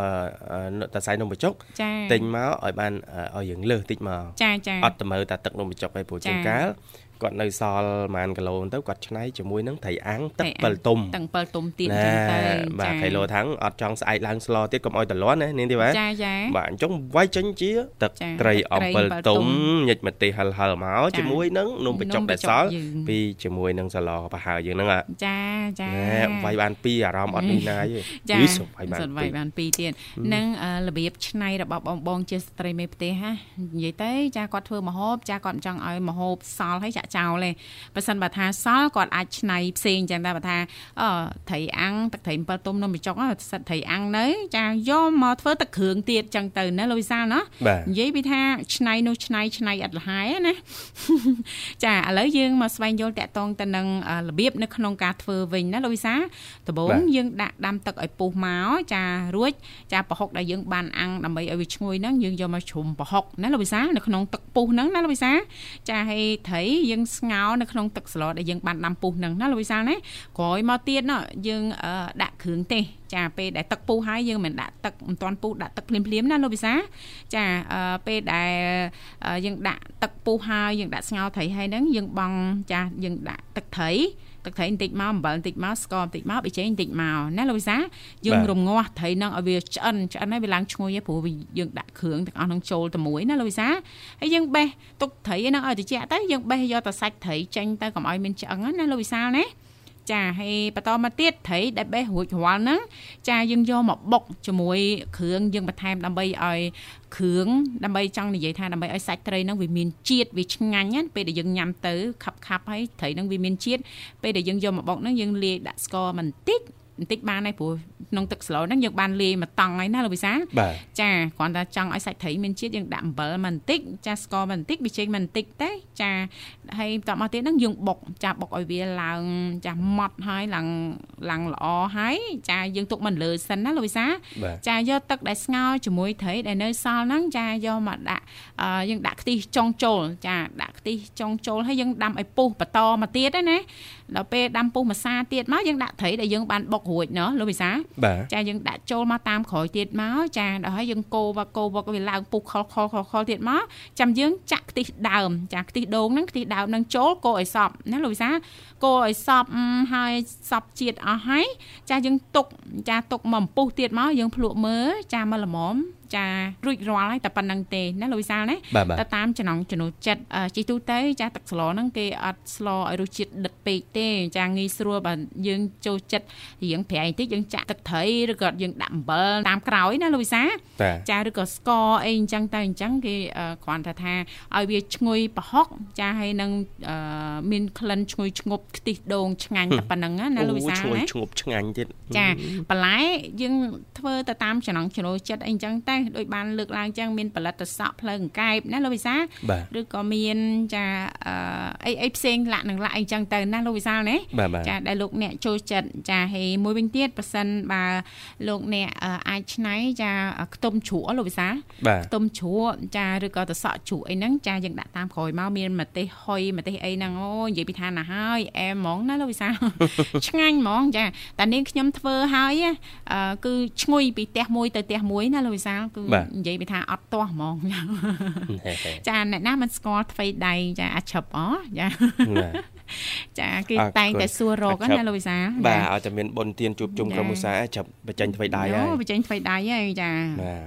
[SPEAKER 3] អឺតសៃនំបញ្ចុក
[SPEAKER 2] ចា
[SPEAKER 3] ទិញមកឲ្យបានអឺឲ្យយើងលើសតិចមក
[SPEAKER 2] ចាចា
[SPEAKER 3] អត់តែមើលតែទឹកនំបញ្ចុកឯងព្រោះ
[SPEAKER 2] ចា
[SPEAKER 3] ជាងកាល គាត់នៅសល់ប្រហែលគីឡូទៅគាត់ឆ្នៃជាមួយនឹងត្រីអាំងទឹក
[SPEAKER 2] ត្រីអាំង
[SPEAKER 3] ពិលទុំ
[SPEAKER 2] តឹង7ទុំទៀតអ
[SPEAKER 3] ណា
[SPEAKER 2] ញ្ចឹងទៅ
[SPEAKER 3] បាទ
[SPEAKER 2] ចា
[SPEAKER 3] គីឡូថាំងអត់ចង់ស្អែកឡើងស្លទៀតកុំឲ្យតលាន់ណានាងទេបាទ
[SPEAKER 2] ចាចា
[SPEAKER 3] បាទអញ្ចឹងវាយចេញជាទឹក
[SPEAKER 2] ចា
[SPEAKER 3] ត្រីអំ
[SPEAKER 2] ត្រី
[SPEAKER 3] ពិល
[SPEAKER 2] អំពិលទុ
[SPEAKER 3] ទុំំញិចម្ទេសហិលហិលមក
[SPEAKER 2] ចា
[SPEAKER 3] ជាមួយនឹងនំបញ្ចុក
[SPEAKER 2] នំបញ្ចុក
[SPEAKER 3] ដែលសល់
[SPEAKER 2] យើង
[SPEAKER 3] ពីជាមួយនឹងសឡប្រហើរយើងហ្នឹងហ่ะ
[SPEAKER 2] ចាចា
[SPEAKER 3] ណែវាយបានពីរអារម្មណ៍អត់នេះណាយទេ
[SPEAKER 2] ចា
[SPEAKER 3] យីសុំវាយបាន
[SPEAKER 2] សុំ
[SPEAKER 3] ពី
[SPEAKER 2] វាយ
[SPEAKER 3] រ
[SPEAKER 2] បានពីរទៀតនឹងអឺរបៀបឆ្នៃរបស់បងបងជាស្ត្រីមេផ្ទះណានិយាយទៅចាគាត់ធ្វើម្ហូបចាគាត់ចង់ឲ្យម្ហូបសល់ហើយចាក់ចោលទេបើសិនបើថាសល់គាត់អាចឆ្នៃផ្សេងចឹងដែរបើថាអឺត្រីអាំងទឹកត្រី7ទុំនំបញ្ចុកសិតត្រីអាំងនៅចាយកមកធ្វើទឹកគ្រឿងទៀតចឹងទៅណាលោកវិសាលណានិយាយពីថាឆ្នៃនោះឆ្នៃឆ្នៃអត់លហើយណាចាឥឡូវយើងមកស្វែងយល់តកតងទៅនឹងរបៀបនៅក្នុងការធ្វើវិញណាលោកវិសាដំបូងយើងដាក់ដាំទឹកឲ្យពុះមកចារួចចាប្រហុកដែលយើងបានអាំងដើម្បីឲ្យវាឈ្ងុយហ្នឹងយើងយកមកជ្រុំប្រហុកណាលោកវិសានៅក្នុងទឹកពុះហ្នឹងណាលោកវិសាចាឲ្យត្រីយើងស្ងោរនៅក្នុងទឹកសឡដែលយើងបានដាំពុះហ្នឹងណាលោកវិសាណាក្រោយមកទៀតណយើងដាក់គ្រឿងទេសចាពេលដែលទឹកពុះហើយយើងមិនដាក់ទឹកមិនទាន់ពុះដាក់ទឹកភ្លាមភ្លាមណាលោកវិសាចាពេលដែលយើងដាក់ទឹកពុះហើយយើងដាក់ស្ងោរត្រីហើយហ្នឹងយើងបង់ចាយើងដាក់ទឹកត្រី ទឹកត្រីបន្តិចមកអំបិលបន្តិចមកស្ករបន្តិចមកប៊ីចេងបន្តិចមកណាលោកវិសាយើងរងាស់ត្រីនឹងឲ្យវាឆ្អិនឆ្អិនហើយវាឡើងឈ្ងុយព្រោះយើងដាក់គ្រឿងទាំងអស់នឹងចូលទៅមួយណាលោកវិសាហើយយើងបេះទុកត្រីហ្នឹងឲ្យត្រជាក់ទៅយើងបេះយកតែសាច់ត្រីចេញទៅកុំឲ្យមានឆ្អឹងណាលោកវិសាណា ចាហើយបន្តមកទៀតត្រីដែលបេះរួចរាល់ហ្នឹងចាយើងយកមកបុកជាមួយគ្រឿងយើងបន្ថែមដើម្បីឲ្យគ្រឿងដើម្បីចង់និយាយថាដើម្បីឲ្យសាច់ត្រីហ្នឹងវាមានជាតិវាឆ្ងាញ់ណាពេលដែលយើងញ៉ាំទៅខាប់ខាប់ហើយត្រីហ្នឹងវាមានជាតិពេលដែលយើងយកមកបុកហ្នឹងយើងលាយដាក់ស្ករបន្តិច បន្តិចបានហើយព្រោះក្នុងទឹកស្លហ្នឹងយើងបានលាយមកតង់ហើយណាលោកវិសាចាគ្រាន់តែចង់ឲ្យសាច់ត្រីមានជាតិយើងដាក់អំបិលបន្តិចចាស្ករបន្តិចប៊ីចេងបន្តិចទេចាហើយបន្តមកទៀតហ្នឹងយើងបុកចាបុកឲ្យវាឡើងចាម៉ត់ហើយឡើងឡើងល្អហើយចាយើងទុកមិនលើសិនណាលោកវិសាចាយកទឹកដែលស្ងោរជាមួយត្រីដែលនៅសល់ហ្នឹងចាយកមកដាក់យើងដាក់ខ្ទិះចុងចូលចាដាក់ខ្ទិះចុងចូលហើយយើងដាំឲ្យពុះបន្តមកទៀតណាដល់ពេលដាំពុះម្សាទៀតមកយើងដាក់ត្រីដែលយើងបានបុករួចណោះលោកវិសាចាយើងដាក់ចូលមកតាមក្រោយទៀតមកចាដល់ហើយយើងកូរវកូរវកវាឡើងពុះខលខលខលខលទៀតមកចាំយើងចាក់ខ្ទិះដើមចាខ្ទិះដូងហ្នឹងខ្ទិះដើមហ្នឹងចូលកូរឲ្យសប់ណាលោកវិសាកូរឲ្យសប់ហើយសប់ជាតិអស់ហើយចាយើងទុកចាទុកមកអំពុះទៀតមកយើងភ្លក់មើលចាមកល្មមចារួចរាល់ហើយតែប៉ុណ្្នឹងទេណាលោកវិសាលណាតែតាមចំណងចំណូលចិត្តជីទូទៅចាទឹកស្លហ្នឹងគេអត់ស្លឲ្យរសជាតិដិតពេកទេចាងាយស្រួលបើយើងចូលចិត្តរៀងប្រៃបន្តិចយើងចាក់ទឹកត្រីឬក៏យើងដាក់អំបិលតាមក្រោយណាលោកវិសាចាឬក៏ស្ករអីអញ្ចឹងទៅអញ្ចឹងគេគ្រាន់តែថាឲ្យវាឈ្ងុយប្រហុកចាហើយនឹងមានក្លិនឈ្ងុយឈ្ងប់ខ្ទិះដូងឆ្ងាញ់តែប៉ុណ្្នឹងណាលោកវិសា
[SPEAKER 3] ណាឈ្ងុយឈ្ងប់ឆ្ងាញ់ទៀត
[SPEAKER 2] ចាបន្លែយើងធ្វើទៅតាមចំណងចំណូលចិត្តអីអញ្ចឹងតែដូចបានលើកឡើងចឹងមានផលិតសក់ផ្លូវអង្កែបណាលោកវិសាឬក៏មានចាអីអីផ្សេងលាក់នឹងលាក់អីចឹងទៅណាលោកវិសាលណាចាដែលលោកអ្នកចូលចិត្តចាហេមួយវិញទៀតប៉ះសិនបើលោកអ្នកអាចឆ្នៃចាខ្ទឹមជ្រក់លោកវិសាខ្ទឹមជ្រក់ចាឬក៏តសក់ជ្រក់អីហ្នឹងចាយើងដាក់តាមក្រោយមកមានម្ទេសហុយម្ទេសអីហ្នឹងអូនិយាយពីថាណាហើយអែហ្មងណាលោកវិសាឆ្ងាញ់ហ្មងចាតែនាងខ្ញុំធ្វើហើយគឺឈ្ងុយពីផ្ទះមួយទៅផ្ទះមួយណាលោកវិសាគឺនិយាយពីថាអត់ទាស់ហ្មងចាអ្នកណាមិនស្គាល់ថ្វីដៃចាអាចឈប់អចាចាគេតែងតែសួររកណាលោកវិសា
[SPEAKER 3] បាទឲ្យតែមានបុណ្យទានជួបជុំក្រុមឧស្សាហ៍ចាប់បញ្ចេញថ្វីដៃហើយអូ
[SPEAKER 2] បញ្ចេញថ្វីដៃហើយចា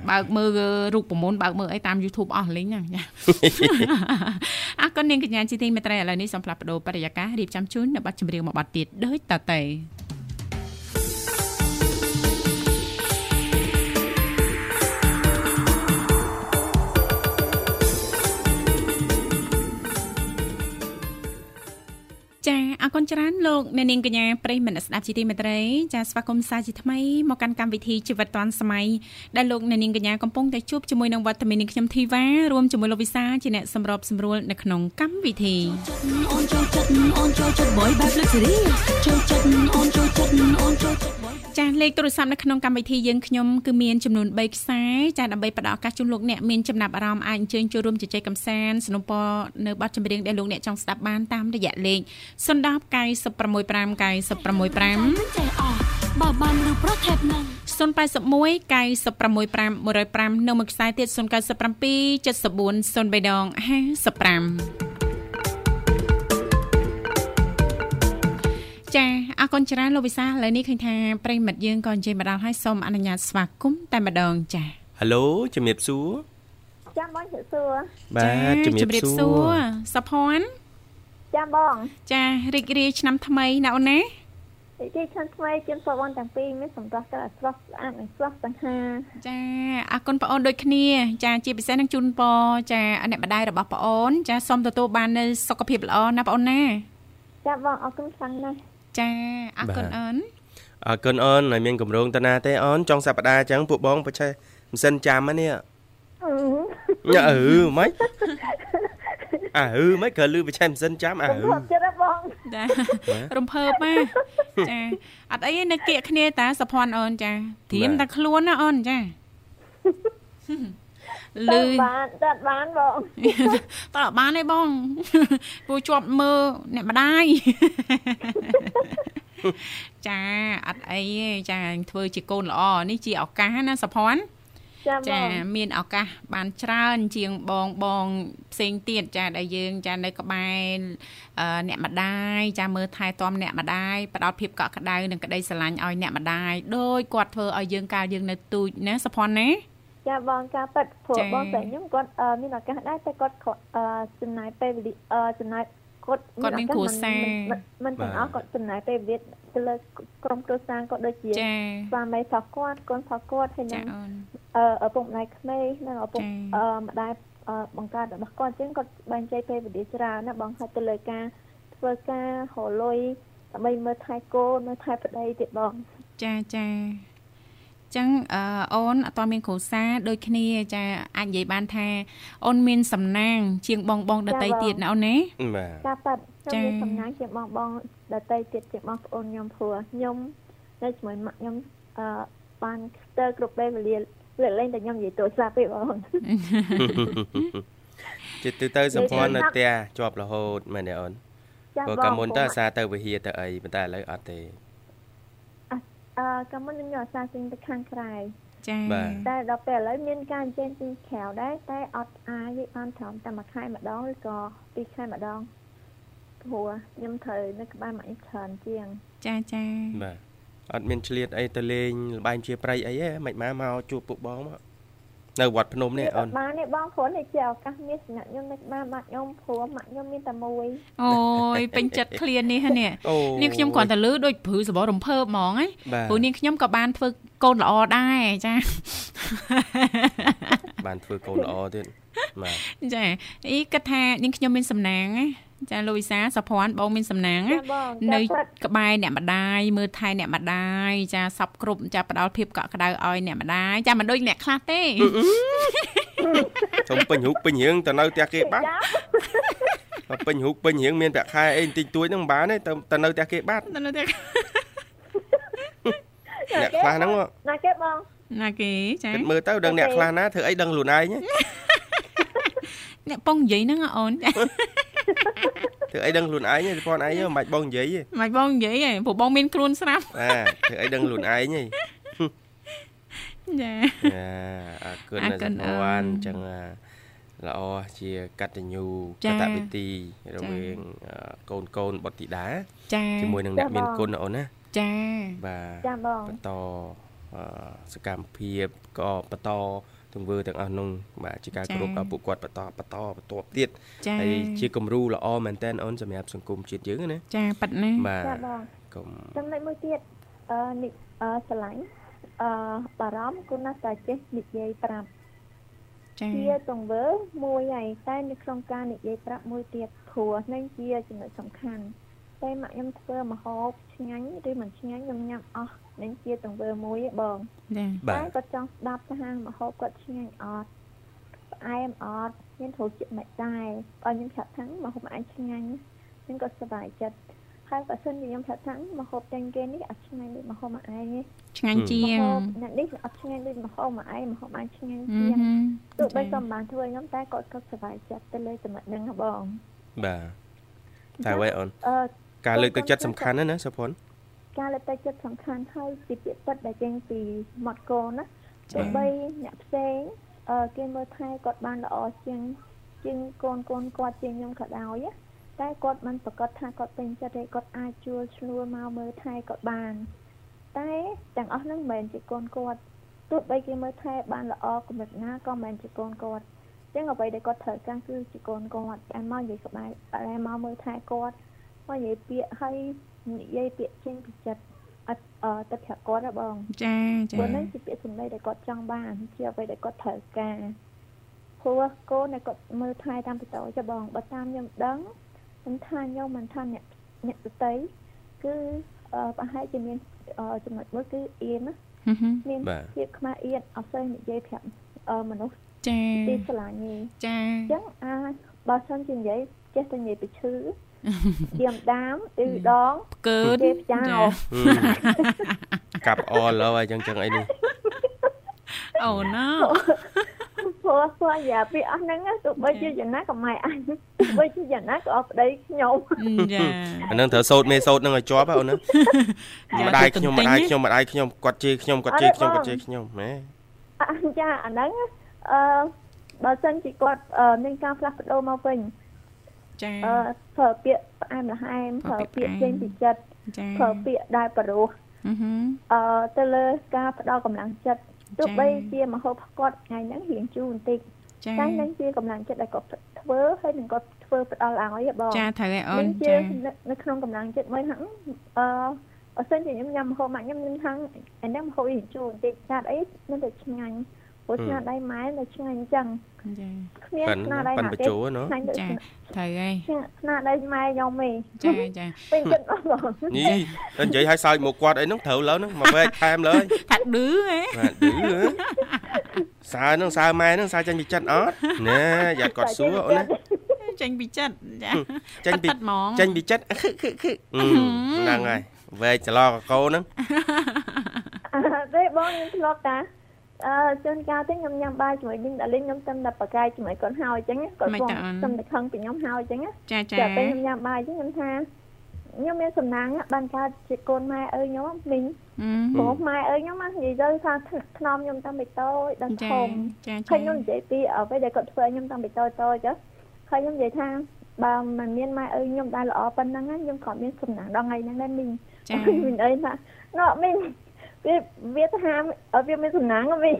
[SPEAKER 2] បើកមើលរូបប្រមុនបើកមើលអីតាម YouTube អស់លីងចាអរគុណនាងកញ្ញាជីទីមេត្រីឥឡូវនេះសូមផ្លាស់ប្ដូរបរិយាកាសរៀបចំជូននៅប័ណ្ណចម្រៀងមួយប័ណ្ណទៀតដូចតទៅ ចាអរគុណច្រើនលោកអ្នកនាងកញ្ញាប្រិយមិត្តស្ដាប់ជីទីមេត្រីចាស្វាគមន៍សាជាថ្មីមកកាន់កម្មវិធីជីវិតឌွန်សម័យដែលលោកអ្នកនាងកញ្ញាកំពុងតែជួបជាមួយនឹងវត្តមាននាងខ្ញុំធីវ៉ារួមជាមួយលោកវិសាជាអ្នកសម្របសម្រួលនៅក្នុងកម្មវិធីអូនចូលចិត្តអូនចូលចិត្តបយបែបលឹកសេរីចូលចិត្តអូនចូលចិត្តអូនចូលចិត្ត ចាលេខទូរស័ព្ទនៅក្នុងកម្មវិធីយើងខ្ញុំគឺមានចំនួន3ខ្សែចាដើម្បីផ្ដល់ឱកាសជូនលោកអ្នកមានចំណាប់អារម្មណ៍អាចអញ្ជើញចូលរួមជជែកកម្សាន្តสนុំពរនៅបទចម្រៀងដែលលោកអ្នកចង់ស្ដាប់បានតាមរយៈលេខ010 965 965ចេះអស់បើបានឬប្រុសថេបនឹង081 965 105នៅមួយខ្សែទៀត097 ចាអរគុណច្រើនលោកវិសាឥឡូវនេះឃើញថាប្រិមិត្តយើងក៏អញ្ជើញមកដល់ហើយសូមអនុញ្ញាតស្វាគមន៍តែម្ដងចា
[SPEAKER 3] ហៅឡូជំរាបសួរ
[SPEAKER 5] ចាបងជំរាបសួរ
[SPEAKER 3] បាទជំរាបសួរ
[SPEAKER 2] សុភ័ណ្ឌ
[SPEAKER 5] ចាបង
[SPEAKER 2] ចារីករាយឆ្នាំថ្មីណាអូនណា
[SPEAKER 5] និយាយខាងថ្មីជូនបងទាំងពីរមានសម្រាប់តែស្រស់ស្អាតនិងស្រស់សង្ហា
[SPEAKER 2] ចាអរគុណបងអូនដូចគ្នា ចាជាពិសេសនឹងជូនពរចាអ្នកម្ដាយរបស់បងអូន ចាសូមទទួលបាននូវសុខភាពល្អណាបងអូនណា
[SPEAKER 5] ចាបងអរគុណខ្លាំងណាស់
[SPEAKER 2] ចាអរគុណអូន
[SPEAKER 3] អរគុណអូនហើយមានកម្រងតាណាទេអូនចុងសប្តាហ៍អញ្ចឹងពួកបងបច្ចេកម៉ាស៊ីនចាំហ្នឹងនេះ
[SPEAKER 5] អឺ
[SPEAKER 3] ញ៉ាអឺម៉េចអើម៉េចក៏លឺបច្ចេកម៉ាស៊ីនចាំអើ
[SPEAKER 5] ខ្ញុំធ្លាប់ចិត្តហ៎បង
[SPEAKER 2] ចារំភើបមកចាអត់អីទេនៅគៀកគ្នាតាសុភ័ណ្ឌអូនចាត្រៀមតែខ្លួនណាអូនចា លឺ
[SPEAKER 5] បានតាត់បានបង
[SPEAKER 2] តើអត់បានទេបងពូជាប់មើលអ្នកម្ដាយចាអត់អីទេចាធ្វើជាកូនល្អនេះជាឱកាសណាសុភ័ណ្ឌ
[SPEAKER 5] ចាប
[SPEAKER 2] ចា
[SPEAKER 5] ង
[SPEAKER 2] មានឱកាសបានច្រើនជាងបងបងផ្សេងទៀតចាដែលយើងចានៅក្បែរអឺអ្នកម្ដាយចាមើលថែទាំអ្នកម្ដាយផ្ដល់ភាពកក់ក្ដៅនិងក្តីស្រឡាញ់ឲ្យអ្នកម្ដាយដោយគាត់ធ្វើឲ្យយើងកាលយើងនៅទូចណាសុភ័ណ្ឌណា
[SPEAKER 5] ចាបងការប៉ັດព្រោះ
[SPEAKER 2] ចា៎
[SPEAKER 5] បងតែខ្ញុំគាត់អឺមានឱកាសដែរតែគាត់គាត់អឺចំណាយពេលវេលាអឺចំណាយគាត់
[SPEAKER 2] គាត់មានគ្រួសារ
[SPEAKER 5] មិនមិនទាំងអស់គាត់ចំណាយពេលវេលាទៅលើក្រុមគ្រួសារគាត់ដូចជា
[SPEAKER 2] ចា
[SPEAKER 5] ស្វាមីរបស់គាត់កូនរបស់គាត់ហើយ
[SPEAKER 2] ចា
[SPEAKER 5] នឹង
[SPEAKER 2] អូន
[SPEAKER 5] អឺឪពុកម្ដាយក្មេងនិងឪពុក
[SPEAKER 2] ចា៎
[SPEAKER 5] អឺម្ដាយអឺបង្កើតរបស់គាត់អញ្ចឹងគាត់បែងចែកពេលវេលាច្រើនណាបងហើយទៅលើការធ្វើការរលុយដើម្បីមើលថែកូនមើលថែប្តីទៀតបង
[SPEAKER 2] ចាចា ចឹងអឺអូនអត់ទាន់មានគ្រួសារដូចគ្នាចាអាចនិយាយបានថាអូនមានសំណាង ជាងបងបងដតីទៀតណាអូនណា
[SPEAKER 3] បាទ
[SPEAKER 5] ការប៉ັດខ្ញុំ
[SPEAKER 2] ចា៎
[SPEAKER 5] មានសំណាងជាបងបងដតីទៀតជាបងប្អូនខ្ញុំព្រោះខ្ញុំនៅជាមួយម៉ាក់ខ្ញុំអឺបានស្ទើរគ្រប់ពេលវេលាលើកលែងតែខ្ញុំនិយាយទូរស័ព្ទទេបង
[SPEAKER 3] ចិត្តទៅទៅសម្ព័ន្ធនៅផ្ទះជាប់រហូតមែនទេអូន
[SPEAKER 5] ចា
[SPEAKER 3] ព្រោះ
[SPEAKER 5] បង
[SPEAKER 3] កាលមុនទៅអា
[SPEAKER 5] ព្រោះ
[SPEAKER 3] សាទៅវិហារទៅអីប៉ុន្តែឥឡូវអត់ទេ
[SPEAKER 5] អឺកាលមុនខ្ញុំយកអាសាចេញទៅខាងក្រៅ
[SPEAKER 2] ចា
[SPEAKER 3] បាទ
[SPEAKER 5] តែដល់ពេលឥឡូវមានការចេញពីក្រៅដែរតែអត់អាចទេបានត្រឹមតែមួយខែម្ដងឬក៏ពីរខែម្ដងព្រោះខ្ញុំត្រូវនៅក្បែរម៉ាក់ខ្ញុំច្រើនជាង
[SPEAKER 2] ចាចា
[SPEAKER 3] បាទអត់មានឆ្លៀតអីទៅលេងលបែងជាប្រៃអីទេមិនមកមកជួបពួកបងមក នៅវត្តភ្នំនេះអូន
[SPEAKER 5] បានទេបងព្រោះនេះជាឱកាសមាសសម្រាប់ខ្ញុំនៅក្បែរម៉ាក់ខ្ញុំព្រោះម៉ាក់ខ្ញុំមានតែមួយ
[SPEAKER 2] អូយពេញចិត្តឃ្លាននេះហ៎នេះ
[SPEAKER 3] អូ
[SPEAKER 2] នាងខ្ញុំគ្រាន់តែលឺដូចព្រឺសបររំភើបហ្មងហ៎
[SPEAKER 3] បាទ
[SPEAKER 2] ព្រោះនាងខ្ញុំក៏បានធ្វើកូនល្អដែរចា
[SPEAKER 3] បានធ្វើកូនល្អទៀតបាទ
[SPEAKER 2] ចាអីគិតថានាងខ្ញុំមានសំណាងណា ចាលូវីសាសុភ័ណ្ឌបងមានសំណាងណា
[SPEAKER 5] ចាបង
[SPEAKER 2] នៅ
[SPEAKER 5] ចាប៉ិត
[SPEAKER 2] ក្បែរអ្នកម្ដាយមើលថែអ្នកម្ដាយចាសັບគ្រប់ចាផ្ដល់ភាពកក់ក្ដៅឲ្យអ្នកម្ដាយចាមិនដូចអ្នកខ្លះទេ
[SPEAKER 3] សុំពេញរូបពេញរៀងទៅនៅផ្ទះគេបាត់
[SPEAKER 5] ចា
[SPEAKER 3] បើពេញរូបពេញរៀងមានប្រាក់ខែអីបន្តិចតួចហ្នឹងមិនបានទេទៅទៅនៅផ្ទះគេបាត់
[SPEAKER 2] ទៅនៅតែ
[SPEAKER 3] អ្នកខ្លះហ្នឹង
[SPEAKER 5] ណាគេបង
[SPEAKER 2] ណាគេចា
[SPEAKER 3] គិតមើលទៅដឹងអ្នកខ្លះណាធ្វើអីដឹងខ្លួនឯងហ៎
[SPEAKER 2] អ្នកពងនិយាយហ្នឹងហ៎អូនចា
[SPEAKER 3] ធ្វើអីដឹងខ្លួនឯងទេគាត់ឯងមិនបាច់បងនិយាយទេ
[SPEAKER 2] មិនបងនិយាយទេព្រោះបងមានខ្លួនស្រាប់
[SPEAKER 3] បាទធ្វើអីដឹងខ្លួនឯងទេ
[SPEAKER 2] ចា
[SPEAKER 3] ចាអរគុណ
[SPEAKER 2] អរ
[SPEAKER 3] ណាស់
[SPEAKER 2] គុ
[SPEAKER 3] ស
[SPEAKER 2] ណ
[SPEAKER 3] ព
[SPEAKER 2] អូ
[SPEAKER 3] វណ្ណ
[SPEAKER 2] ន
[SPEAKER 3] អញ្ចឹងអាល្អជាកតញ្ញូ
[SPEAKER 2] ចា
[SPEAKER 3] កតវិធីរវាងអឺកូនកូនបុត្រធីតា
[SPEAKER 2] ចា
[SPEAKER 3] ជាមួយនឹងអ្នកមានគុណណាអូនណា
[SPEAKER 2] ចា
[SPEAKER 3] បាទ
[SPEAKER 5] ចាបង
[SPEAKER 3] បន្តអឺសកម្មភាពក៏បន្ត ទង្វើទាំងអស់នោះបាទជាការគោរពដល់ពួកគាត់បន្តបន្តបន្តទៀត
[SPEAKER 2] ចា
[SPEAKER 3] ហើយជាគំរូល្អមែនតើអូនសម្រាប់សង្គមជាតិយើងណា
[SPEAKER 2] ចាប៉ាត់ណា
[SPEAKER 3] បាទ
[SPEAKER 5] ចាបង
[SPEAKER 3] កុំ
[SPEAKER 5] ចំណុចមួយទៀតអឺនេះអឺឆ្លាញ់អឺបារម្ភគុណណាស់តែចេះនិយាយប្រាប់
[SPEAKER 2] ចា
[SPEAKER 5] ជាទង្វើមួយហើយតែនៅក្នុងការនិយាយប្រាប់មួយទៀតព្រោះនឹងជាចំណុចសំខាន់តែម៉ាក់ខ្ញុំធ្វើម្ហូបឆ្ងាញ់ឬមិនឆ្ងាញ់ខ្ញុំញ៉ាំអស់ នឹងជាទង្វើមួយឯងបង
[SPEAKER 2] ចា
[SPEAKER 3] បា
[SPEAKER 5] តែ
[SPEAKER 3] ទ
[SPEAKER 5] គាត់ចង់ស្ដាប់ថាម្ហូបគាត់ឆ្ងាញ់អត់ផ្អែមអត់មានរសជាតិមិនដែរបើខ្ញុំប្រាប់ថាម្ហូបអញឆ្ងាញ់ខ្ញុំក៏សប្បាយចិត្តហើយបើសិនជាខ្ញុំប្រាប់ថាម្ហូបទាំងគេនេះអត់ឆ្ងាញ់ដូចម្ហូបមកឯងទេ
[SPEAKER 2] ឆ្ងាញ់ជា
[SPEAKER 5] ម្ងហូបអ្នកនេះអត់ឆ្ងាញ់ដូចម្ហូបមកឯងម្ហូបអញឆ្ងាញ់
[SPEAKER 2] អឺ
[SPEAKER 5] ជាង
[SPEAKER 2] ហឹម
[SPEAKER 5] ទោះបី
[SPEAKER 2] ចា
[SPEAKER 5] ក៏មិនបានធ្វើខ្ញុំតែគាត់ក៏សប្បាយចិត្តទៅលើចំណុចហ្នឹងហ៎បង
[SPEAKER 3] បាទតែអ្វីអូន
[SPEAKER 5] អឺ
[SPEAKER 3] ការលើកទឹកចិត្តសំខាន់ណាស់ណាសុភ័ណ្ឌ
[SPEAKER 5] ការលើកទឹកចិត្តសំខាន់ហើយជាពាក្យពិតដែលចេញពីមាត់កូនណា
[SPEAKER 3] ចា៎
[SPEAKER 5] ទោះបីអ្នកផ្សេងអឺគេមើលថែគាត់បានល្អជាងជាងកូនកូនគាត់ជាងខ្ញុំក៏ដោយណាតែគាត់មិនប្រកាសថាគាត់ពេញចិត្តទេគាត់អាចជួលឈ្នួលមកមើលថែគាត់បានតែទាំងអស់ហ្នឹងមិនមែនជាកូនគាត់ទោះបីគេមើលថែបានល្អកម្រិតណាក៏មិនមែនជាកូនគាត់អញ្ចឹងអ្វីដែលគាត់ត្រូវការគឺជាកូនគាត់តែមកនិយាយក្បែរតែមកមើលថែគាត់មកនិយាយពាក្យឲ្យ និយាយពាក្យចេញពីចិត្តអត់អឺទៅប្រាប់គាត់ហ៎បង
[SPEAKER 2] ចាចា
[SPEAKER 5] ព្រោះហ្នឹងជាពាក្យសម្ដីដែលគាត់ចង់បានជាអ្វីដែលគាត់ត្រូវការព្រោះកូនដែលគាត់មើលថែតាមពីតូចចាបងបើតាមខ្ញុំដឹងមិនថាខ្ញុំមិនថាអ្នកអ្នកដតីគឺអឺប្រហែលជាមានអឺចំណុចមួយគឺអៀនណា
[SPEAKER 2] ហឹមហឹម
[SPEAKER 5] មាន
[SPEAKER 3] បាទ
[SPEAKER 5] ភាពខ្មាស់អៀនអត់សូវនិយាយប្រាប់អឺមនុស្ស
[SPEAKER 2] ចា
[SPEAKER 5] ទីស្រឡាញ់ទេ
[SPEAKER 2] ចា
[SPEAKER 5] អញ្ចឹងអាចបើសិនជានិយាយចេះតែនិយាយពីឈឺ ទៀមដាមអ៊ឺដង
[SPEAKER 2] ផ្កើត
[SPEAKER 5] គេផ្ចោ
[SPEAKER 2] ចា
[SPEAKER 5] ល
[SPEAKER 3] កាប់អល់ហើយអញ្ចឹងអីនេះ
[SPEAKER 2] អូណូ
[SPEAKER 5] ព្រោះព្រោះយ៉ាពីអស់ហ្នឹងណាទោះបីជាយ៉ាងណាក៏ម៉ែអញទោះបីជាយ៉ាងណាក៏អស់ប្តីខ្ញុំ
[SPEAKER 2] ចា
[SPEAKER 3] អានឹងត្រូវសោតមេសោតនឹងឲ្យជាប់ហ៎អូនណា
[SPEAKER 2] យ៉ា
[SPEAKER 3] ម្ដាយ
[SPEAKER 2] ទៅ
[SPEAKER 3] ខ្ញុំ
[SPEAKER 2] ទ
[SPEAKER 3] ម្ន្ទិ
[SPEAKER 2] ញ
[SPEAKER 3] ដាយ
[SPEAKER 2] ណា
[SPEAKER 3] ខ្ញុំម្ដាយខ្ញុំគាត់ជេរខ្ញុំគាត់ជេរខ្ញុំគាត់ជេរខ្ញុំម៉ែ
[SPEAKER 5] អញ្ចាអាហ្នឹងអឺបើសិនជាគាត់អឺមានការផ្លាស់ប្ដូរមកវិញ
[SPEAKER 2] ចា
[SPEAKER 5] អឺប្រើពាក្យផ្អែមល្ហែម
[SPEAKER 2] ប្រើ
[SPEAKER 5] ប្រើ
[SPEAKER 2] ពា
[SPEAKER 5] ពា
[SPEAKER 2] ក្យ
[SPEAKER 5] ក្យចេញពីចិត្ត
[SPEAKER 2] ចា
[SPEAKER 5] ប្រើពាក្យដែលបរោះ
[SPEAKER 2] ហឹមហឹម
[SPEAKER 5] អឺទៅលើការផ្ដល់កម្លាំងចិត្តទោះ
[SPEAKER 2] ចា៎
[SPEAKER 5] បីជាមហោបគាត់ថ្ងៃហ្នឹងរៀងជូរបន្តិច
[SPEAKER 2] ចា
[SPEAKER 5] តែនឹងជាកម្លាំងចិត្តដែលគាត់ធ្វើហើយនឹងគាត់ធ្វើផ្ដល់ឲ្យហ៎បង
[SPEAKER 2] ចាត្រូវឯអូន
[SPEAKER 5] នឹងជា
[SPEAKER 2] ចា
[SPEAKER 5] នៅនៅក្នុងកម្លាំងចិត្តមួយហ្នឹងអឺបើសិនជាខ្ញុំញ៉ាំម្ហូបម៉ាក់ខ្ញុំខ្ញុំថាអានេះម្ហូបរៀងជូរបន្តិចចាត់អីនឹងតែឆ្ងាញ់ ព្រោះស្នាដៃម៉ែនៅឆ្ងាញ់អញ្ចឹង
[SPEAKER 2] ចា
[SPEAKER 5] គ្មាន
[SPEAKER 3] ប៉ិន
[SPEAKER 5] ស្នាដៃ
[SPEAKER 3] ប៉ិន
[SPEAKER 5] ណា
[SPEAKER 3] បញ្ទេជោណូ
[SPEAKER 5] ឆ្ងាញ់ដូច
[SPEAKER 2] ចាត្រូវហើយ
[SPEAKER 5] ស្នាដៃម៉ែខ្ញុំទេ
[SPEAKER 2] ចាចា
[SPEAKER 5] ពេញចិត្តអស់បង
[SPEAKER 3] នេះតែនិយាយឲ្យសើចមកគាត់អីហ្នឹងត្រូវលើហ្នឹងមកវែកថែមលើយ
[SPEAKER 2] ថាឌឺហ៎
[SPEAKER 3] បាទឌឺហ៎សើហ្នឹងសើម៉ែហ្នឹងសើចេញពីចិត្តអត់ណែយ៉ាត់គាត់សួរអូនណា
[SPEAKER 2] ចេញពីចិត្តចា
[SPEAKER 3] ចេញពី
[SPEAKER 2] ប៉ិតៗហ្មង
[SPEAKER 3] ចេញពីចិត្តខឹកខឹកខឹកអឺហ្នឹងហើយវែកច្រឡកកោហ្នឹង
[SPEAKER 5] អឺទេបងខ្ញុំធ្លាប់តា អឺជួនកាលទេខ្ញុំញ៉ាំបាយជាមួយនឹងដាលីងខ្ញុំតែតែបកាយជាមួយគាត់ហើយអញ្ចឹងណាគាត់
[SPEAKER 2] មិន
[SPEAKER 5] បង
[SPEAKER 2] តើអូន
[SPEAKER 5] តែតែខឹងពីខ្ញុំហើយអញ្ចឹងណា
[SPEAKER 2] ចាចា
[SPEAKER 5] តែពេលខ្ញុំញ៉ាំបាយអញ្ចឹងខ្ញុំថាខ្ញុំមានសំណាងណាបានកើតជាកូនម៉ែអើយខ្ញុំមីង
[SPEAKER 2] ហឹម
[SPEAKER 5] ព្រោះម៉ែអើយខ្ញុំណានិយាយទៅថាថ្នមខ្ញុំតាំងពីតូចដល់
[SPEAKER 2] ចា
[SPEAKER 5] ធំ
[SPEAKER 2] ចា
[SPEAKER 5] ឃើញខ្ញុំនិយាយពីអ្វីដែលគាត់ធ្វើឲ្យខ្ញុំតាំងពីតូចតូចទៅឃើញខ្ញុំនិយាយថាបើមិនមានម៉ែអើយខ្ញុំដែលល្អប៉ុណ្ណឹងណាខ្ញុំក៏មានសំណាងដល់ថ្ងៃហ្នឹងដែរមីង
[SPEAKER 2] ចា
[SPEAKER 5] មីងអើយថាណ៎មីង វាវាថាឲ្យវាមានសំណាងហ៎មីង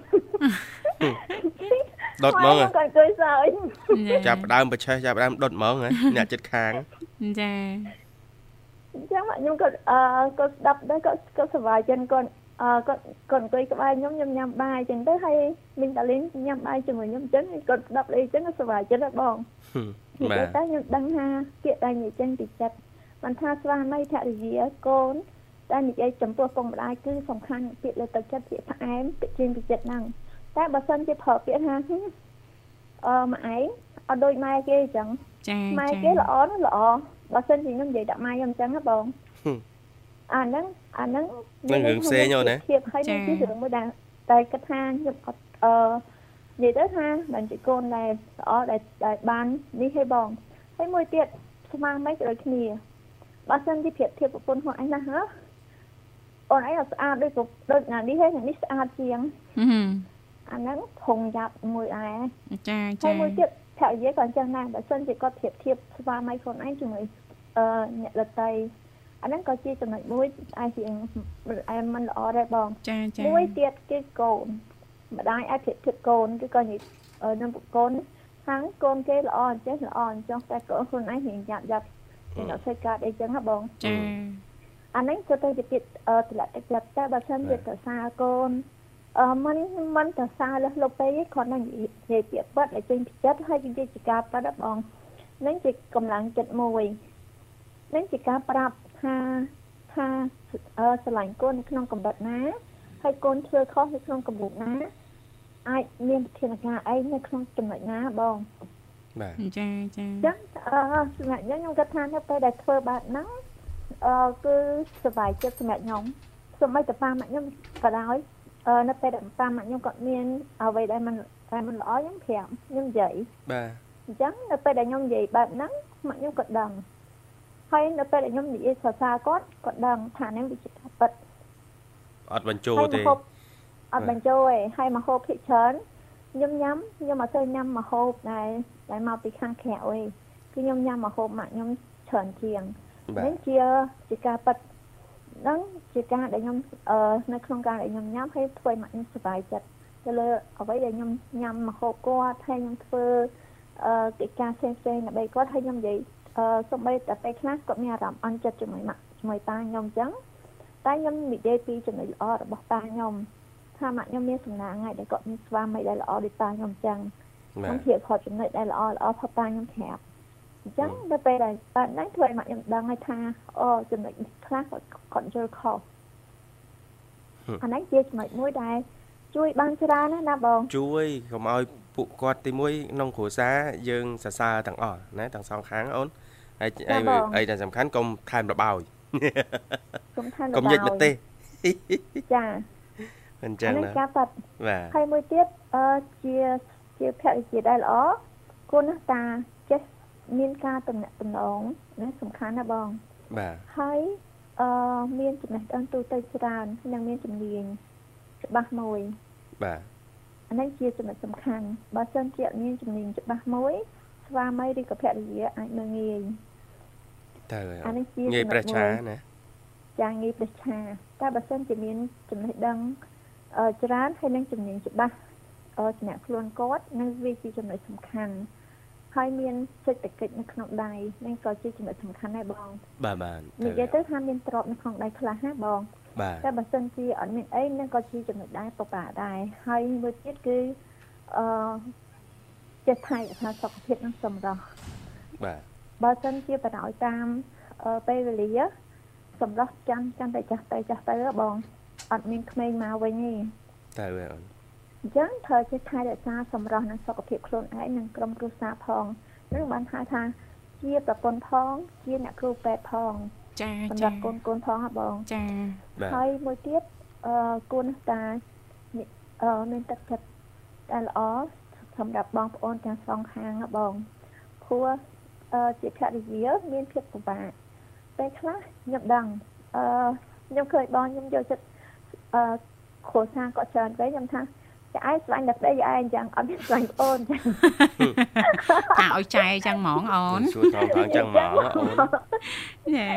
[SPEAKER 3] ដុតហ្មងហ៎
[SPEAKER 5] គាត់អង្គុយសើច
[SPEAKER 3] ចាប់ផ្ដើមប្រឆេះចាប់ផ្ដើមដុតហ្មងហ៎អ្នកចិត្តខាង
[SPEAKER 2] ចា
[SPEAKER 5] អញ្ចឹងខ្ញុំក៏អឺក៏ស្ដាប់ដែរក៏ក៏សប្បាយចិត្តគាត់អឺគាត់គាត់អង្គុយក្បែរខ្ញុំខ្ញុំញ៉ាំបាយអញ្ចឹងទៅហើយមីងតាលីនញ៉ាំបាយជាមួយខ្ញុំអញ្ចឹងគាត់ស្ដាប់អីអញ្ចឹងក៏សប្បាយចិត្តដែរបងនិ
[SPEAKER 3] បា
[SPEAKER 5] យាយ
[SPEAKER 3] ទ
[SPEAKER 5] ទៅខ្ញុំដឹងថាពាក្យដែលនិយាយចេញពីចិត្តមិនថាស្វាមីភរិយាកូន តែនិយាយចំពោះពុកម្ដាយគឺសំខាន់ពាក្យលើទឹកចិត្តពាក្យផ្អែមពាក្យចេញពីចិត្តហ្នឹងតែបើសិនជាប្រើពាក្យថាហឹមអឺម៉ែឯងអត់ដូចម៉ែគេអញ្ចឹង
[SPEAKER 2] ចា
[SPEAKER 5] ម៉ែ
[SPEAKER 2] ចា
[SPEAKER 5] គេល្អណាស់ល្អបើសិនជាខ្ញុំនិយាយដាក់ម៉ែខ្ញុំអញ្ចឹងណាបង
[SPEAKER 3] ហឹម
[SPEAKER 5] អាហ្នឹងអាហ្នឹង
[SPEAKER 3] នឹងរឿងផ្សេងហ៎ណា
[SPEAKER 5] ភាពហើយនឹងជារឿងមួយដែលតែគិតថាខ្ញុំអត់អឺនិយាយទៅថាមិនជាកូនដែលល្អដែលដែលបាននេះឲ្យបងហើយមួយទៀតស្មារតីក៏ដូចគ្នាបើសិនជាប្រៀបធៀបប្រពន្ធខ្លួនឯងណាហ៎ អូនឯងអត់ស្អាតដូចប្រដូចណានេះហើយនេះស្អាតជាង
[SPEAKER 2] ហឹម
[SPEAKER 5] អាហ្នឹងធំយ៉ាប់មួយឯង
[SPEAKER 2] ចា
[SPEAKER 5] ហើ
[SPEAKER 2] ចា
[SPEAKER 5] យមួយទៀតភរិយាក៏អញ្ចឹងដែរបើសិនជាគាត់ប្រៀបធៀបស្វាមីខ្លួនឯងជាមួយអឺអ្នកដតីអាហ្នឹងក៏ជាចំណុចមួយអាចជាអែមមិនល្អដែរបង
[SPEAKER 2] ចាចា
[SPEAKER 5] មួយទៀតគឺកូនម្ដាយអាចប្រៀបធៀបកូនគឺក៏និយាយអឺនឹងកូនខាងកូនគេល្អអញ្ចឹងល្អអញ្ចឹងតែកូនខ្លួនឯងរៀងយ៉ាប់យ៉ាប់គេអត់ស្គាល់កើតអីចឹងហ៎បង
[SPEAKER 2] ចា
[SPEAKER 5] អានេះក៏ទៅជាពាក្យអឺតម្លាក់ទឹកចិត្តតែបើសិនជាទៅសារកូនអឺមិនមិនទៅសារលះលុបពេកទេគ្រាន់តែនិយាយពាក្យប៉ិតឲ្យចេញពីចិត្តហើយនិយាយជាការប៉ិតហ៎បងនឹងជាកម្លាំងចិត្តមួយនឹងជាការប្រាប់ថាថាអឺស្រឡាញ់កូននៅក្នុងកម្រិតណាហើយកូនធ្វើខុសនៅក្នុងកម្រិតណាអាចមានវិធានការអីនៅក្នុងចំណុចណាបង
[SPEAKER 3] បាទ
[SPEAKER 2] ចាចា
[SPEAKER 5] អញ្ចឹងអឺសម្រាប់ខ្ញុំខ្ញុំគិតថានៅពេលដែលធ្វើបែបហ្នឹង អឺគឺសុបាយចិត្តសម្រាប់ខ្ញុំសូម្បីតែប៉ាម៉ាក់ខ្ញុំក៏ដោយអឺនៅពេលដែលប៉ាម៉ាក់ខ្ញុំគាត់មានអ្វីដែលមិនដែលមិនល្អខ្ញុំប្រាប់ខ្ញុំនិយាយ
[SPEAKER 3] បាទ
[SPEAKER 5] អញ្ចឹងនៅពេលដែលខ្ញុំនិយាយបែបហ្នឹងម៉ាក់ខ្ញុំក៏ដឹងហើយនៅពេលដែលខ្ញុំនិយាយសរសើរគាត់គាត់ដឹងថានេះវាជាការពិត
[SPEAKER 3] អត់បញ្ចូល
[SPEAKER 5] ហើយ
[SPEAKER 3] ទេ
[SPEAKER 5] ម្ហូបអត់បញ្ចូលទេហើយម្ហូបភិកច្រើនខ្ញុំញ៉ាំខ្ញុំអត់ទៅញ៉ាំម្ហូបដែលដែលមកពីខាងក្រៅទេគឺខ្ញុំញ៉ាំម្ហូបម៉ាក់ខ្ញុំច្រើនជាង
[SPEAKER 3] បាទ
[SPEAKER 5] នេះជាជាការប៉ັດហ្នឹងជាការដែលខ្ញុំអឺនៅក្នុងការដែលខ្ញុំញ៉ាំហើយធ្វើឲ្យម៉ាក់ខ្ញុំសប្បាយចិត្តទៅលើអ្វីដែលខ្ញុំញ៉ាំម្ហូបគាត់ហើយខ្ញុំធ្វើអឺកិច្ចការផ្សេងៗដើម្បីគាត់ហើយខ្ញុំនិយាយអឺសូម្បីតែពេលខ្លះគាត់មានអារម្មណ៍អន់ចិត្តជាមួយម៉ាក់ជាមួយតាខ្ញុំអញ្ចឹងតែខ្ញុំនិយាយពីចំណុចល្អរបស់តាខ្ញុំថាម៉ាក់ខ្ញុំមានសំណាងហើយដែលគាត់មានស្វាមីដែលល្អដូចតាខ្ញុំអញ្ចឹង
[SPEAKER 3] បា
[SPEAKER 5] ខ្ញុំ
[SPEAKER 3] ទ
[SPEAKER 5] ព្រាបខត់ចំណុចដែលល្អល្អផុតតាខ្ញុំប្រាប់ អញ្ចឹងដល់ពេលដែលបានហ្នឹងធ្វើឲ្យម៉ាក់ខ្ញុំដឹងហើយថាអូចំណុចនេះខ្លះគាត់គាត់យល់ខុសអាហ្នឹងជាចំណុចមួយដែលជួយបានច្រើនណាស់ណាបង
[SPEAKER 3] ជួយកុំឲ្យពួកគាត់ទីមួយក្នុងគ្រួសារយើងសរសើរទាំងអស់ណាទាំងសងខាងអូនហើយអីអីដែលសំខាន់កុំថែមរបោយ
[SPEAKER 5] គុំថា
[SPEAKER 3] កុំញិចម្ទេស
[SPEAKER 5] ចា
[SPEAKER 3] អញ្អាចឹង
[SPEAKER 5] ហ្នឹង
[SPEAKER 3] ណា
[SPEAKER 5] ការប៉ັດ
[SPEAKER 3] បាទ
[SPEAKER 5] ហើយមួយទៀតអឺជាជាភរិយាដែលល្អគួរណាស់តាចេះ មានការតំណាក់តំណងណាសំខាន់ណាបង
[SPEAKER 3] បាទ
[SPEAKER 5] ហើយអឺមានចំណេះដឹងទូទៅច្រើននិងមានជំនាញច្បាស់មួយ
[SPEAKER 3] បាទ
[SPEAKER 5] អានេះជាចំណុចសំខាន់បើសិនជាអត់មានជំនាញច្បាស់មួយ ស្វាមីឬក៏ភរិយាអាចមើលងាយ
[SPEAKER 3] ទៅ
[SPEAKER 5] អានេះជា
[SPEAKER 3] ងាយ
[SPEAKER 5] ចំណុច
[SPEAKER 3] ប្រឆា
[SPEAKER 5] មួយ
[SPEAKER 3] ណា
[SPEAKER 5] ចាងាយប្រឆាតែបើសិនជាមានចំណេះដឹងអឺច្រើនហើយនឹងជំនាញច្បាស់អឺជំនាញខ្លួនគាត់នឹងវាជាចំណុចសំខាន់ ហើយមានសេដ្ឋកិច្ចនៅក្នុងដៃនឹងក៏ជាចំណុចសំខាន់ដែរបង
[SPEAKER 3] បាទបាទ
[SPEAKER 5] និយាយទៅថាមានទ្រព្យនៅក្នុងដៃខ្លះណាបង
[SPEAKER 3] បាទ
[SPEAKER 5] តែបើសិនជាអត់មានអីនឹងក៏ជាចំណុចដែរពិបាកដែរហើយមួយទៀតគឺអឺចេះថែរក្សាសុខភាពនិងសម្រស់
[SPEAKER 3] បាទ
[SPEAKER 5] បើសិនជាបរោយតាមអឺពេលវេលាសម្រាប់ចាំចាំតែចាស់ទៅចាស់ទៅហ៎បងអត់មានក្មេងមកវិញទេ
[SPEAKER 3] ទៅហើយអូន
[SPEAKER 5] អញ្ចឹងត្រូវចេះថែរក្សាសម្រស់និងសុខភាពខ្លួនឯងនិងក្រុមគ្រួសារផងនឹងបានហៅថាជាប្រពន្ធផងជាអ្នកគ្រូពេទ្យផង
[SPEAKER 2] ចា
[SPEAKER 5] សម្ចារាប់កូនកូនផងហ៎បង
[SPEAKER 2] ចា
[SPEAKER 3] បាទ
[SPEAKER 5] ហើយមួយទៀតអឺគួរណាស់តានេះអឺមានទឹកចិត្តដែលល្អសម្រាប់បងប្អូនទាំងសងខាងហ៎បងព្រោះអឺជាភរិយាមានភាពពិបាកពេលខ្លះខ្ញុំដឹងអឺខ្ញុំឃើញបងខ្ញុំយកចិត្តអឺគ្រួសារគាត់ច្រើនពេកខ្ញុំថា ចាឯងស្លាញ់តែប្តីឯងអញ្ចឹងអត់មានស្លាញ់ប្អូនអញ្ចឹង
[SPEAKER 2] ថាឲ្យចែចឹងហ្មងអូន
[SPEAKER 3] សួរថងថងចឹងមកអូន
[SPEAKER 2] ចា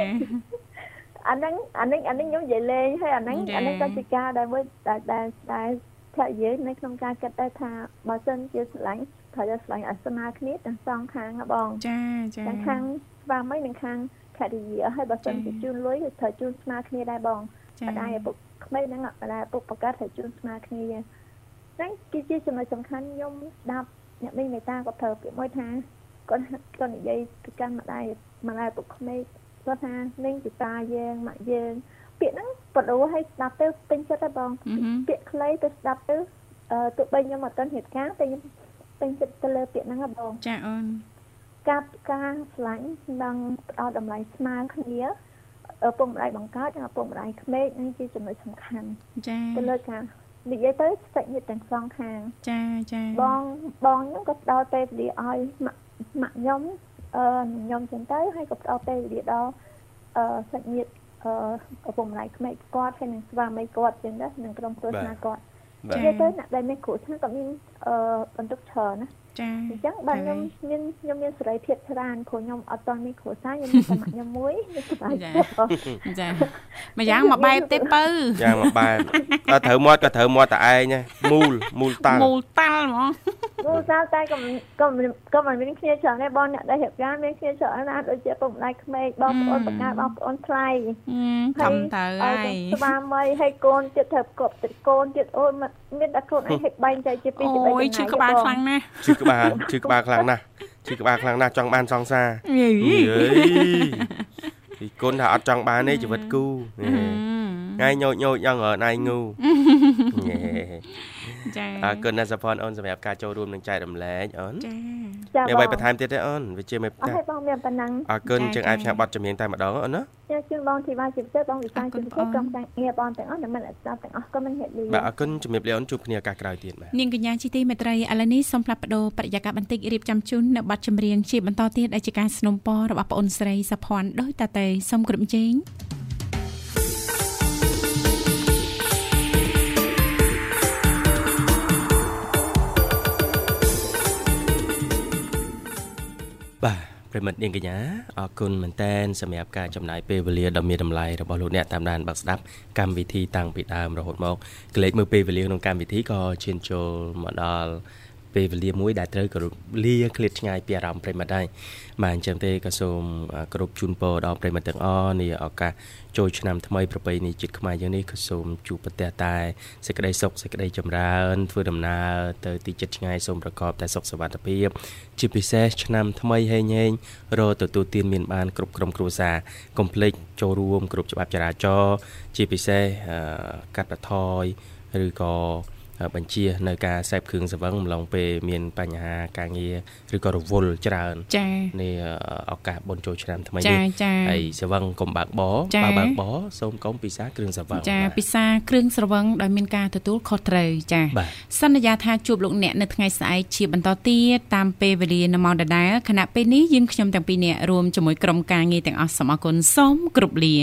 [SPEAKER 5] អាហ្នឹងអាហ្នឹងអាហ្នឹងខ្ញុំនិយាយលេងហើយអាហ្នឹង
[SPEAKER 2] ចា៎
[SPEAKER 5] អាហ្នឹងក៏ជាការដែលមួយដែលដែលដែលថាយើងនៅក្នុងការគិតដែរថាបើសិនជាស្រឡាញ់ត្រូវតែស្រឡាញ់ឲ្យស្មើគ្នាទាំងសងខាងហ៎បង
[SPEAKER 2] ចាចា
[SPEAKER 5] ទាំងខាងស្វាមីនិងខាងភរិយាហើយបើសិន
[SPEAKER 2] ចា៎
[SPEAKER 5] ជាជូនលុយក៏ត្រូវជូនស្មើគ្នាដែរបង
[SPEAKER 2] ចា
[SPEAKER 5] ម្ដាយឪពុកក្មេងហ្នឹងម្ដាយឪពុកបង្កើតត្រូវជូនស្មើគ្នា ហ្នឹងគឺជាចំណុចសំខាន់ខ្ញុំស្ដាប់អ្នកមីងមេតាគាត់ប្រើពាក្យមួយថាគាត់គាត់និយាយទៅកាន់ម្ដាយម្ដាយឪពុកក្មេងគាត់ថានឹងជាតាយើងម៉ាក់យើង ពាក្យហ្នឹងបដូរឲ្យស្ដាប់ទៅពេញចិត្តដែរបង
[SPEAKER 2] អឺហឹម
[SPEAKER 5] ពាក្យខ្លីទៅស្ដាប់ទៅអឺទោះបីខ្ញុំអត់ទាន់ហេតុការណ៍តែខ្ញុំពេញចិត្តទៅលើពាក្យហ្នឹងហ៎បង
[SPEAKER 2] ចាអូន
[SPEAKER 5] ការការឆ្លាញ់និងផ្ដល់តម្លៃស្មើគ្នាឪពុកម្ដាយបង្កើតនិងឪពុកម្ដាយក្មេកនេះជាចំណុចសំខាន់
[SPEAKER 2] ចា
[SPEAKER 5] ទៅលើការ និយាយទៅសាច់ញាតិទាំងសងខាង
[SPEAKER 2] ចាចា
[SPEAKER 5] បងបងខ្ញុំក៏ផ្ដល់ពេលវេលាឲ្យម៉ាក់ម៉ាក់ខ្ញុំអឺខ្ញុំចឹងទៅហើយក៏ផ្ដល់ពេលវេលាដល់អឺសាច់ញាតិអឺឪពុកម្ដាយក្មេកគាត់ហើយនឹងស្វាមីគាត់ចឹងណានិងក្រុមគ្រួសារគាត់
[SPEAKER 3] បាទ
[SPEAKER 5] និយាយទៅអ្នកដែលមានគ្រួសារក៏មានអឺបន្ទុកច្រើនណា
[SPEAKER 2] ចា
[SPEAKER 5] អញ្ចឹងបើខ្ញុំមានខ្ញុំមានសេរីភាពច្រើនព្រោះខ្ញុំអត់ទាន់មានគ្រួសារខ្ញុំមានតែម៉ាក់ខ្ញុំមួយខ្ញុំសប្បាយចិត្តបង
[SPEAKER 2] ចាម្យ៉ាងមកបែបទេបើ
[SPEAKER 3] យ៉ាងមកបែបអត់ត្រូវមាត់ក៏ត្រូវមាត់តែឯងណាមូលមូលតាល់
[SPEAKER 2] មូលតាល់ហ្មង
[SPEAKER 5] គ្រួសារតែក៏មិនក៏មិនក៏មិនមានគ្នាច្រើនដែរបងអ្នកដែលរៀបការមានគ្នាច្រើនណាស់ដូចជាពុកម្ដាយក្មេកបងប្អូនបកាបងប្អូនថ្លៃ
[SPEAKER 2] ខំទៅហើ
[SPEAKER 5] ហើយស្វាមីហើយកូនទៀតត្រូវគប់ទៀតកូនទៀតអូយមិនមានតែខ្លួនឯងហិចបែងចែកជាពីរជាបី
[SPEAKER 2] អូយឈឺក្បាលខ្លាំងណាស់
[SPEAKER 3] ឈឺក្បាលឈឺក្បាលខ្លាំងណាស់ឈឺក្បាលខ្លាំងណាស់ចង់បានសង្សារ
[SPEAKER 2] យី
[SPEAKER 3] យេពីគុណថាអត់ចង់បានទេជីវិតគូថ្ងៃញោចញោចយ៉ាងរណៃងូយេ
[SPEAKER 2] ចា
[SPEAKER 3] អរគុណណាស់សផនអូនសម្រាប់ការចូលរួមនិងចែករំលែកអូន
[SPEAKER 2] ចា
[SPEAKER 5] ចា
[SPEAKER 3] មានអ្វីបន្ថែមទៀតទេអូនវាជាមេ
[SPEAKER 5] អត់
[SPEAKER 3] តា
[SPEAKER 5] ឲ្យបងមានប៉ុណ្ណឹង
[SPEAKER 3] អរគុណ
[SPEAKER 2] ចា
[SPEAKER 3] ជាង
[SPEAKER 2] ចា
[SPEAKER 3] អាចផ្សាយប័ណ្ណចម្រៀងតែម្ដងអូនណា
[SPEAKER 5] ចាជូនបងធីវ៉ាជាពិសេសបងវិសាល
[SPEAKER 2] អរគុ
[SPEAKER 5] ជា
[SPEAKER 2] ណ
[SPEAKER 5] ពិសេស
[SPEAKER 2] បង
[SPEAKER 5] ក្រុមការងារបងទាំងអស់ដែលមិនស្ដាប់ទាំងអស់ក៏មិនហេតុលី
[SPEAKER 3] បាទអរគុណជំរាបលាអូនជួបគ្នាឱកាសក្រោយទៀតបាទ
[SPEAKER 2] នាងកញ្ញាជីទីមេត្រីឥឡូវនេះសូមផ្លាប់បដោបរិយាកាសបន្តិចរៀបចំជូននៅប័ណ្ណចម្រៀងជាបន្តទៀតដែលជាការสนับสนุนរបស់ប្អូនស្រីសុភ័ណ្ឌដោយតាតេសូមគ្រប់ជេង
[SPEAKER 3] បាទប្រិមិត្តនាងកញ្ញាអរគុណមែនតែនសម្រាប់ការចំណាយពេលវេលាដ៏មានតម្លៃរបស់លោកអ្នកតាមដានបាក់ស្ដាប់កម្មវិធីតាំងពីដើមរហូតមកក្លែកមើលពេលវេលាក្នុងកម្មវិធីក៏ឈានចូលមកដល់ ពេលវេលាមួយដែលត្រូវគោរពលាឃ្លាតឆ្ងាយពីអារម្មណ៍ប្រិមត្តដែរបាទអញ្ចឹងទេក៏សូមគោរពជូនពរដល់ប្រិមត្តទាំងអស់នេះឱកាសចូលឆ្នាំថ្មីប្រពៃណីជាតិខ្មែរយើងនេះក៏សូមជួបប្រទះតែសេចក្តីសុខសេចក្តីចម្រើនធ្វើដំណើរទៅទីចិត្តឆ្ងាយសូមប្រកបតែសុខសុវត្ថិភាព ជាពិសេសឆ្នាំថ្មីហេងហេងរកទទួលទានមានបានគ្រប់ក្រុមគ្រួសារកុំភ្លេចចូលរួមគ្រប់ច្បាប់ចរាចរណ៍ជាពិសេសកាត់បន្ថយឬក៏ បញ្ជានៅការសេពគ្រឿងសង្វឹងម្លងពេលមានបញ្ហាការងារឬក៏រវល់ច្រើន
[SPEAKER 2] ចា៎
[SPEAKER 3] នេះឱកាសបុណ្យចូលឆ្នាំថ្មី
[SPEAKER 2] នេះ
[SPEAKER 3] ហើយសង្វឹងកុំបើកបបើបើកបសូមកុំពិសាគ្រឿងសង្វឹង
[SPEAKER 2] ចាពិសាគ្រឿងសង្វឹងដោយមានការទទួលខុសត្រូវចាសន្យាថាជួបលោកអ្នកនៅថ្ងៃស្អែកជាបន្តទៀតតាមពេលវេលានៅម៉ោងដដែលខណៈពេលនេះយើងខ្ញុំទាំងពីរនាក់រួមជាមួយក្រុមការងារទាំងអស់សូមអរគុណសូមគ្រប់លា